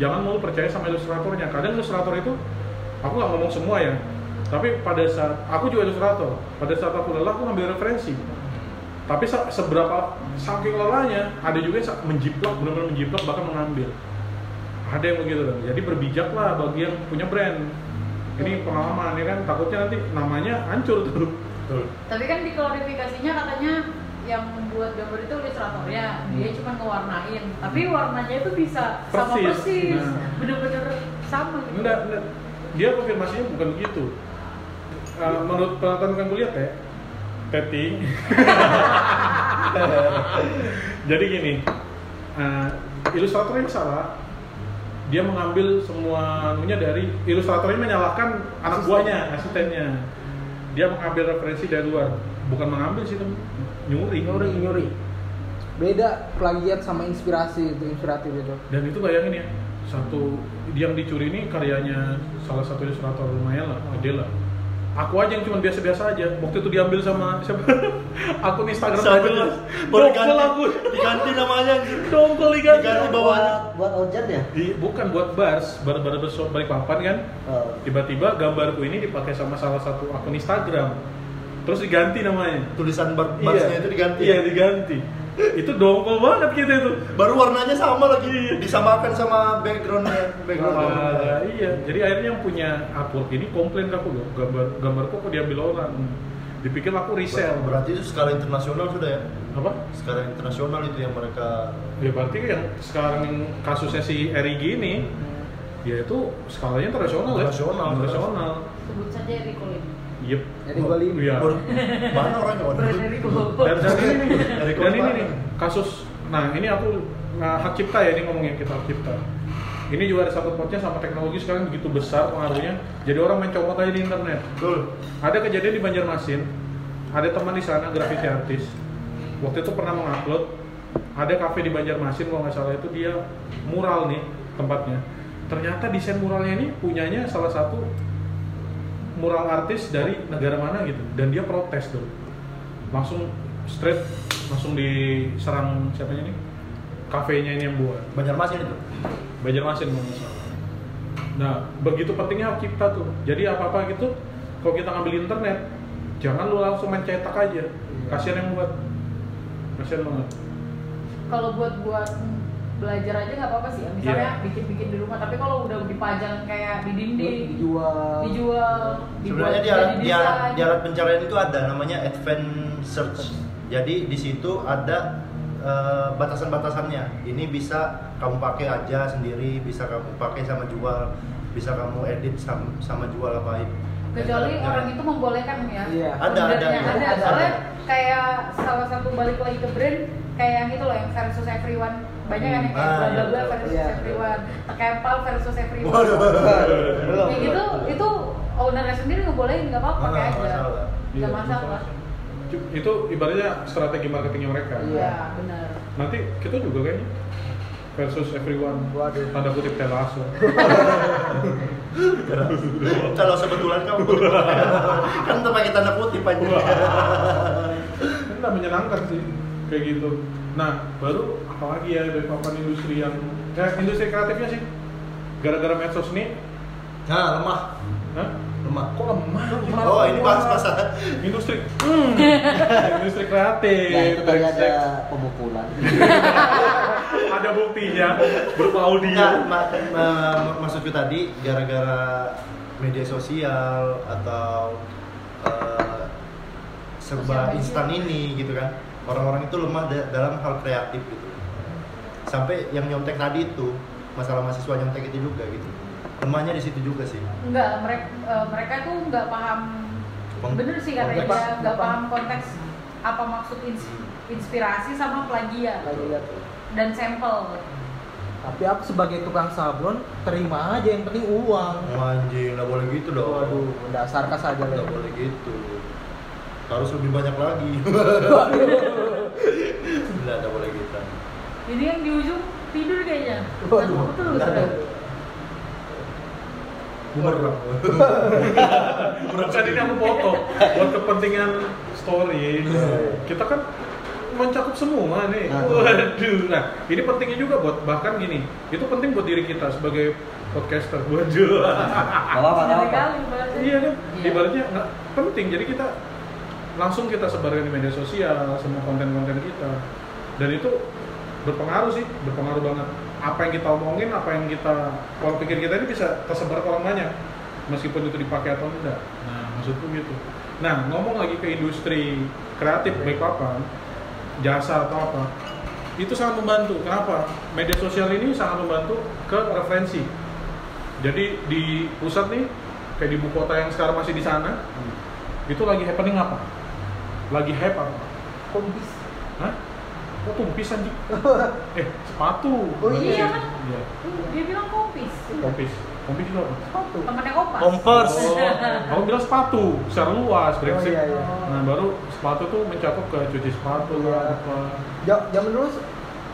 Jangan mulu percaya sama ilustratornya. Kadang ilustrator itu, aku nggak ngomong semua ya. Tapi pada saat aku juga ilustrator, pada saat aku lelah aku ngambil referensi. Tapi se- seberapa saking lelahnya, ada juga yang menjiplak, benar-benar menjiplak bahkan mengambil. Ada yang begitu. Jadi berbijaklah bagi yang punya brand. Ini pengalaman ya kan, takutnya nanti namanya hancur tuh. Betul. Tapi kan di klarifikasinya katanya yang membuat gambar itu ilustratornya, dia cuma ngewarnain. Tapi warnanya itu bisa sama Persis. persis, Nah. bener-bener sama. gitu. Enggak, enggak. Dia konfirmasinya bukan begitu. Uh, menurut penonton yang kulihat ya, Teti. [laughs] Jadi gini, uh, ilustratornya yang salah. Dia mengambil semua anunya dari ilustratornya menyalahkan anak buahnya, asistennya. Dia mengambil referensi dari luar, bukan mengambil sih, temen. nyuri. Nyuri, nyuri. Beda plagiat sama inspirasi itu, inspiratif itu. Dan itu bayangin ya, satu yang dicuri ini karyanya salah satu ilustrator lumayan lah, gede lah. Aku aja yang cuma biasa-biasa aja. Waktu itu diambil sama siapa? [laughs] Akun Instagram jelas. Baru Dongkol diganti. aku. Diganti namanya. Dongkol diganti. Diganti Buat bawahnya. buat ojen ya? Di- bukan buat bars, bar-bar bersop balik papan kan. Oh. Tiba-tiba gambarku ini dipakai sama salah satu akun Instagram. terus diganti namanya tulisan bar barsnya itu diganti iya diganti itu dongkol banget kita itu. Baru warnanya sama lagi disamakan sama backgroundnya background Ah, iya. Jadi akhirnya yang punya artwork ini komplain ke aku loh. Gambar gambarku kok diambil orang. Dipikir aku resell. Berarti itu skala internasional sudah ya? Apa? Skala internasional itu yang mereka ya berarti yang sekarang kasusnya si Erigi ini ya itu skalanya internasional ya. Internasional, internasional. Sebut saja Lim. Yep. Jadi gua lim. Iya. Mana orangnya Rico. dan dan ini nih Dari dan ini nih kasus. Nah ini aku nah, hak cipta ya ini ngomongin kita hak cipta. Ini juga ada satu potnya sama teknologi sekarang begitu besar pengaruhnya. Jadi orang main comot aja di internet. Betul. Ada kejadian di Banjarmasin ada teman di sana graffiti artis. Waktu itu pernah mengupload ada kafe di Banjarmasin kalau nggak salah itu dia mural nih tempatnya. Ternyata desain muralnya ini punyanya salah satu mural artis dari negara mana gitu dan dia protes tuh langsung straight langsung diserang siapanya nih kafenya ini yang buat Banjarmasin itu Banjarmasin salah. Nah, begitu pentingnya hak cipta tuh. Jadi apa-apa gitu, kalau kita ngambil internet, jangan lu langsung main cetak aja. Kasihan yang buat. Kasihan banget. Kalau buat buat belajar aja nggak apa-apa sih. Misalnya Iya. bikin-bikin di rumah, tapi kalau udah dipajang kayak di dinding, dijual. dijual, sebenarnya di alat, di alat, di alat pencarian itu ada namanya advanced search. Jadi di situ ada eh, batasan-batasannya. Ini bisa kamu pakai aja sendiri bisa kamu pakai sama jual bisa kamu edit sama, sama jual apa kecuali Ada- orang itu membolehkan ya. Iya. Ada, ada, ada, ada, ada. soalnya kayak salah satu balik lagi ke brand kayak yang itu loh yang versus everyone banyak kan yang kayak bla bla bla versus Iya. everyone tekempal versus everyone Waduh. belum kayak gitu itu ownernya sendiri ngebolehin nggak apa-apa pakai aja masalah. Iya, nggak masalah Itu ibaratnya strategi marketingnya mereka. iya benar Nanti kita juga kayaknya versus everyone. Waduh. Tanda kutip telaso. [laughs] kalau sebetulan kamu kan untuk pakai tanda kutip aja Kan nggak menyenangkan sih kayak gitu. Nah, baru apalagi ya dari papan industri yang eh, industri kreatifnya sih. Gara-gara medsos ini. Nah lemah. Hah? lemah. Kok lemah? oh ini bahas masalah industri. Hmm. [laughs] industri kreatif. Ya itu tadi ada pemukulan. [laughs] ada buktinya. Berupa audio. Enggak, ma- ma- maksudku tadi gara-gara media sosial atau eh, serba instan ini gitu kan. Orang-orang itu lemah da- dalam hal kreatif gitu sampai yang nyontek tadi itu masalah mahasiswa nyontek itu juga gitu. Lemahnya di situ juga sih. Enggak, mereka mereka tuh nggak paham. Kon- bener sih katanya konteks. dia nggak paham konteks apa maksud ins- inspirasi sama plagiat. Dan sampel. Tapi aku sebagai tukang sablon terima aja yang penting uang. Oh, anjing nggak boleh gitu dong. Waduh dasar kas aja nggak lah boleh gitu. Harus lebih banyak lagi. [laughs] Nggak boleh ini yang di ujung tidur kayaknya. Waduh. Nah, betul sudah. bumerang bukan ini aku foto buat kepentingan story. Kita kan mencakup semua nih. Nah. waduh. nah. Ini pentingnya juga buat bahkan gini itu penting buat diri kita sebagai podcaster. Waduh. Dari apa-apa. kali bahasanya. iya kan? Iya. ibaratnya nggak penting. Jadi kita langsung kita sebarkan di media sosial semua konten-konten kita. Dan itu berpengaruh sih berpengaruh banget. Apa yang kita omongin apa yang kita kalau pikir kita ini bisa tersebar ke orang banyak meskipun itu dipakai atau tidak nah maksudku gitu. Nah ngomong lagi ke industri kreatif baik papan jasa atau apa itu sangat membantu. Kenapa? Media sosial ini sangat membantu ke referensi. Jadi di pusat nih kayak di ibu kota yang sekarang masih di sana itu lagi happening apa? Lagi hype apa? Kompis Hah? Kok tumpis anjing? [laughs] eh, sepatu. Oh iya kan? Iya. dia bilang kopis Kompis. Kompis itu apa? sepatu temannya kopas Converse. Oh, kamu bilang sepatu, secara luas, brengsek. iya, iya. Nah, baru sepatu tuh mencakup ke cuci sepatu Iya. lah, apa. Zaman dulu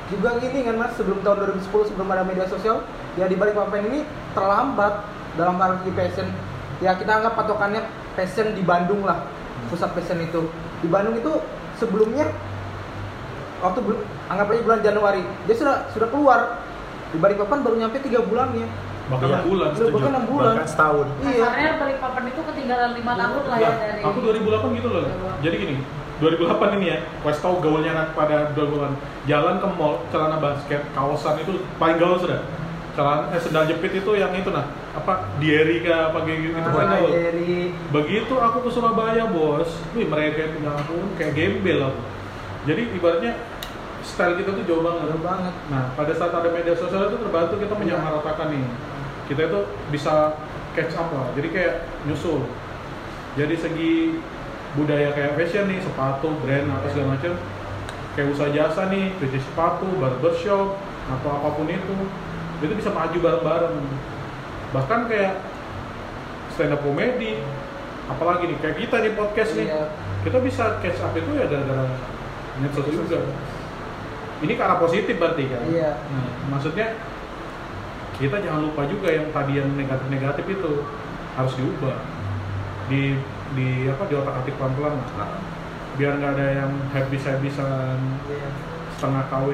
juga gini kan mas sebelum tahun 2010 sebelum ada media sosial ya di balik papan ini terlambat dalam hal di fashion ya kita anggap patokannya fashion di Bandung lah pusat fashion itu di Bandung itu sebelumnya waktu anggap aja bulan Januari dia sudah sudah keluar di balik papan baru nyampe tiga bulannya bahkan Iya. enam bulan Lu bahkan enam bulan. bahkan setahun Iya. Kasarnya Balikpapan itu ketinggalan lima tahun lah ya Enggak, dari aku 2008 gitu loh. Jadi gini, 2008 ini ya, wes tau gaulnya anak pada 2008. Jalan ke mall, celana basket, kaosan itu paling gaul sudah. Celana eh sendal jepit itu yang itu nah, apa Dieri kah apa kayak gitu itu paling Nah, gaul. Begitu aku ke Surabaya, Bos. Wih, mereka punya aku kayak gembel aku. Jadi ibaratnya style kita tuh jauh banget. Jauh banget. Nah, pada saat ada media sosial itu terbantu kita menyamaratakan nih. Kita itu bisa catch up lah. Jadi kayak nyusul. Jadi segi budaya kayak fashion nih, sepatu, brand atau segala macam. Kayak usaha jasa nih, cuci sepatu, barbershop atau apa pun itu, itu bisa maju bareng-bareng. Bahkan kayak stand up comedy, apalagi nih kayak kita nih podcast nih, Iya. kita bisa catch up itu ya gara-gara medsos juga. Ini ke arah positif berarti kan? Iya. Nah, maksudnya kita jangan lupa juga yang tadi yang negatif-negatif itu harus diubah di di apa di otak atik pelan-pelan lah. Nah, biar nggak ada yang habis habisan Iya. setengah KW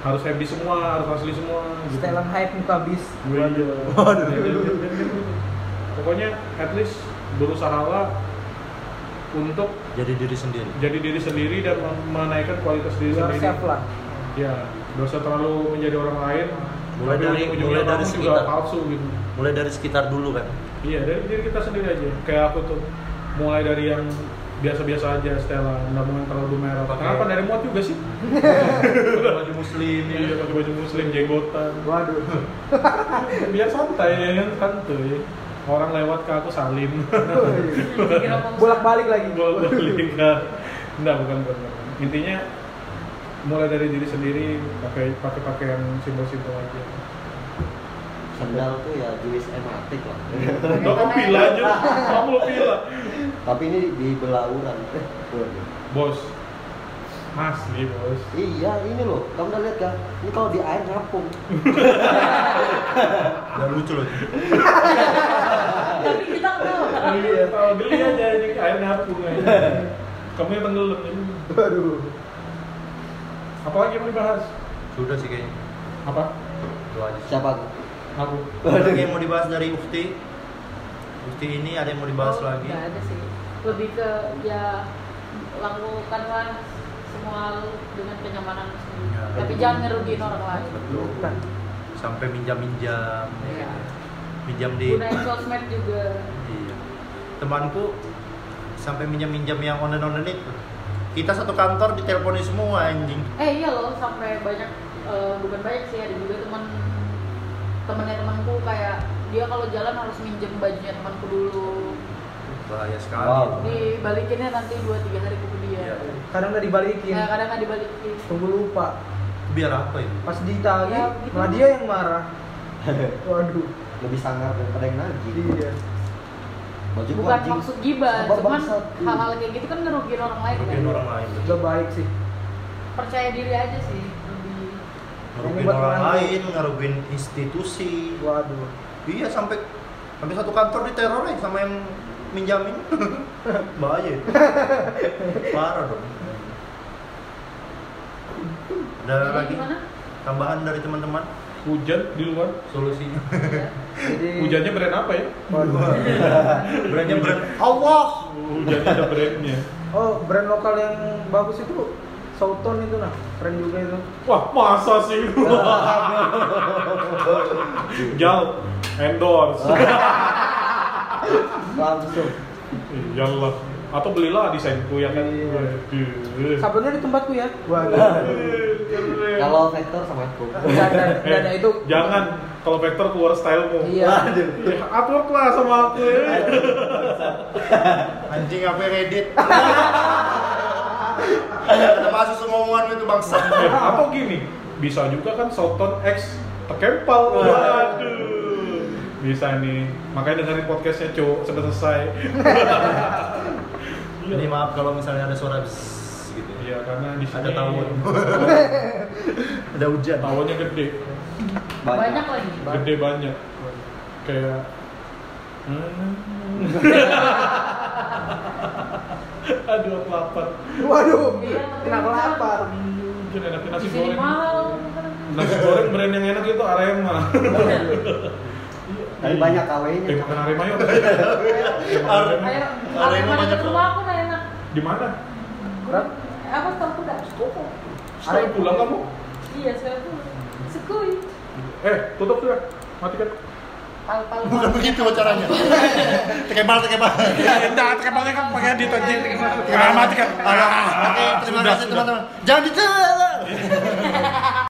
harus habis semua harus asli semua gitu. Setelan hype muka bis. Waduh. Waduh. Pokoknya at least berusaha lah untuk jadi diri sendiri jadi diri sendiri dan menaikkan kualitas diri Yourself sendiri. lah. Ya, gak usah terlalu menjadi orang lain. Mulai tapi dari- mulai dari kamu juga sekitar. palsu gitu. mulai dari sekitar dulu kan Iya, dari diri kita sendiri aja. Kayak aku tuh mulai dari yang biasa-biasa aja Stella, nggak mau yang terlalu merah. Pakai- Kenapa dari mod juga sih? baju muslim Iya, pakai baju muslim, jenggotan. Waduh. Biar santai ya kan santuy. Orang lewat ke aku salim. Dikira mau [laughs] Bolak-balik lagi. Bolak balik ke Enggak, bukan, bukan. Intinya mulai dari diri sendiri pakai pakai pakaian simpel-simpul aja. Sendal tuh ya jenis ematik lah. [laughs] Kamu pila aja, [laughs] kamu lo pila. Tapi ini di belauran. Bos, asli bos. Iya, ini loh. Kamu udah lihat kan? Ini kalau di air ngapung. udah lucu loh Tapi kita tahu. Iya, kalau geli aja ini air ngapung aja. Kamu yang tenggelam ini. Waduh. Apalagi yang mau dibahas? sudah sih kayaknya Apa? itu aja Siapa? Aku. ada yang mau dibahas dari Ufti Ufti ini ada yang mau dibahas Oh, lagi nggak ada sih. Lebih ke ya lakukanlah semua dengan kenyamanan sendiri. Ya. Tapi jangan ngerugiin orang lain. betul sampai minjam-minjam Iya. minjam di Gunain sosmed juga. iya temanku sampai minjam-minjam yang online-online itu kita satu kantor diteleponin semua anjing Eh iya loh sampai banyak eh, bukan banyak sih ada juga teman temennya temanku kayak dia kalau jalan harus minjem bajunya temanku dulu bahaya sekali Wow. dibalikinnya nanti 2-3 hari Iya. kemudian Kadang udah dibalikin. nah kadang nggak dibalikin Tunggu lupa. biar apa ini Pas ditagih, Ya, gitu. malah dia yang marah. [laughs] Waduh. Lebih sangar daripada yang nagih. Iya. Baju bukan anjing. maksud gibah cuman hal-hal kayak gitu kan ngerugiin orang lain Rugiin kan orang lain Gak baik sih. percaya diri aja sih lebih ngerugiin orang menantu. lain ngerugiin institusi Waduh. iya sampai sampai satu kantor diteror ya sama yang minjamin [laughs] bahaya [laughs] parah dong ada Jadi lagi gimana tambahan dari teman-teman Hujan di luar. solusinya Ya. [laughs] Jadi Hujannya brand apa ya? Brandnya brand Allah Hujannya ada brandnya. Oh, brand lokal yang bagus itu Sauton itu nah, keren juga itu. Wah, masa sih? Jal, endorse. Langsung. Iyalah. Atau belilah desainku ya kan. Iya. Waduh. Sabunnya di tempatku ya. Kalau vektor sama aku. Enggak ada, enggak ada itu. Jangan kalau vektor keluar stylemu. Iya. Ya, upload lah sama aku anjing apa Reddit ada masuk semua omongan itu bangsa Eh, atau gini, bisa juga kan Soton X tekempal. Waduh. Bisa nih. Makanya dengerin podcastnya cu sampai selesai. Iya. [laughs] ini maaf kalau misalnya ada suara bzzz gitu ya Iya, karena di sini Ada tawon. [laughs] ada hujan Tawonnya gede. banyak lagi Gede banyak. Kayak [laughs] Aduh, aku lapar. Waduh. Iya, Kenapa lapar? Hujan enak nasi goreng. mahal Nasi goreng brand yang enak itu Arema. Tapi banyak kawenya. Eh, makan Arema yuk. [laughs] Arema Arema banyak dekat rumah aku enak. Di mana? Eh, Apa sekarang kuda? Sekarang pulang kamu? Iya, sekarang tuh sekui. Eh, tutup sudah. Matikan. Pal pal. Bukan begitu caranya. [laughs] Tekebal, tekebal. Enggak, tekapalnya kan pakai di tonjing. Matikan. Oke, terima kasih teman-teman. Jangan dicela. [laughs]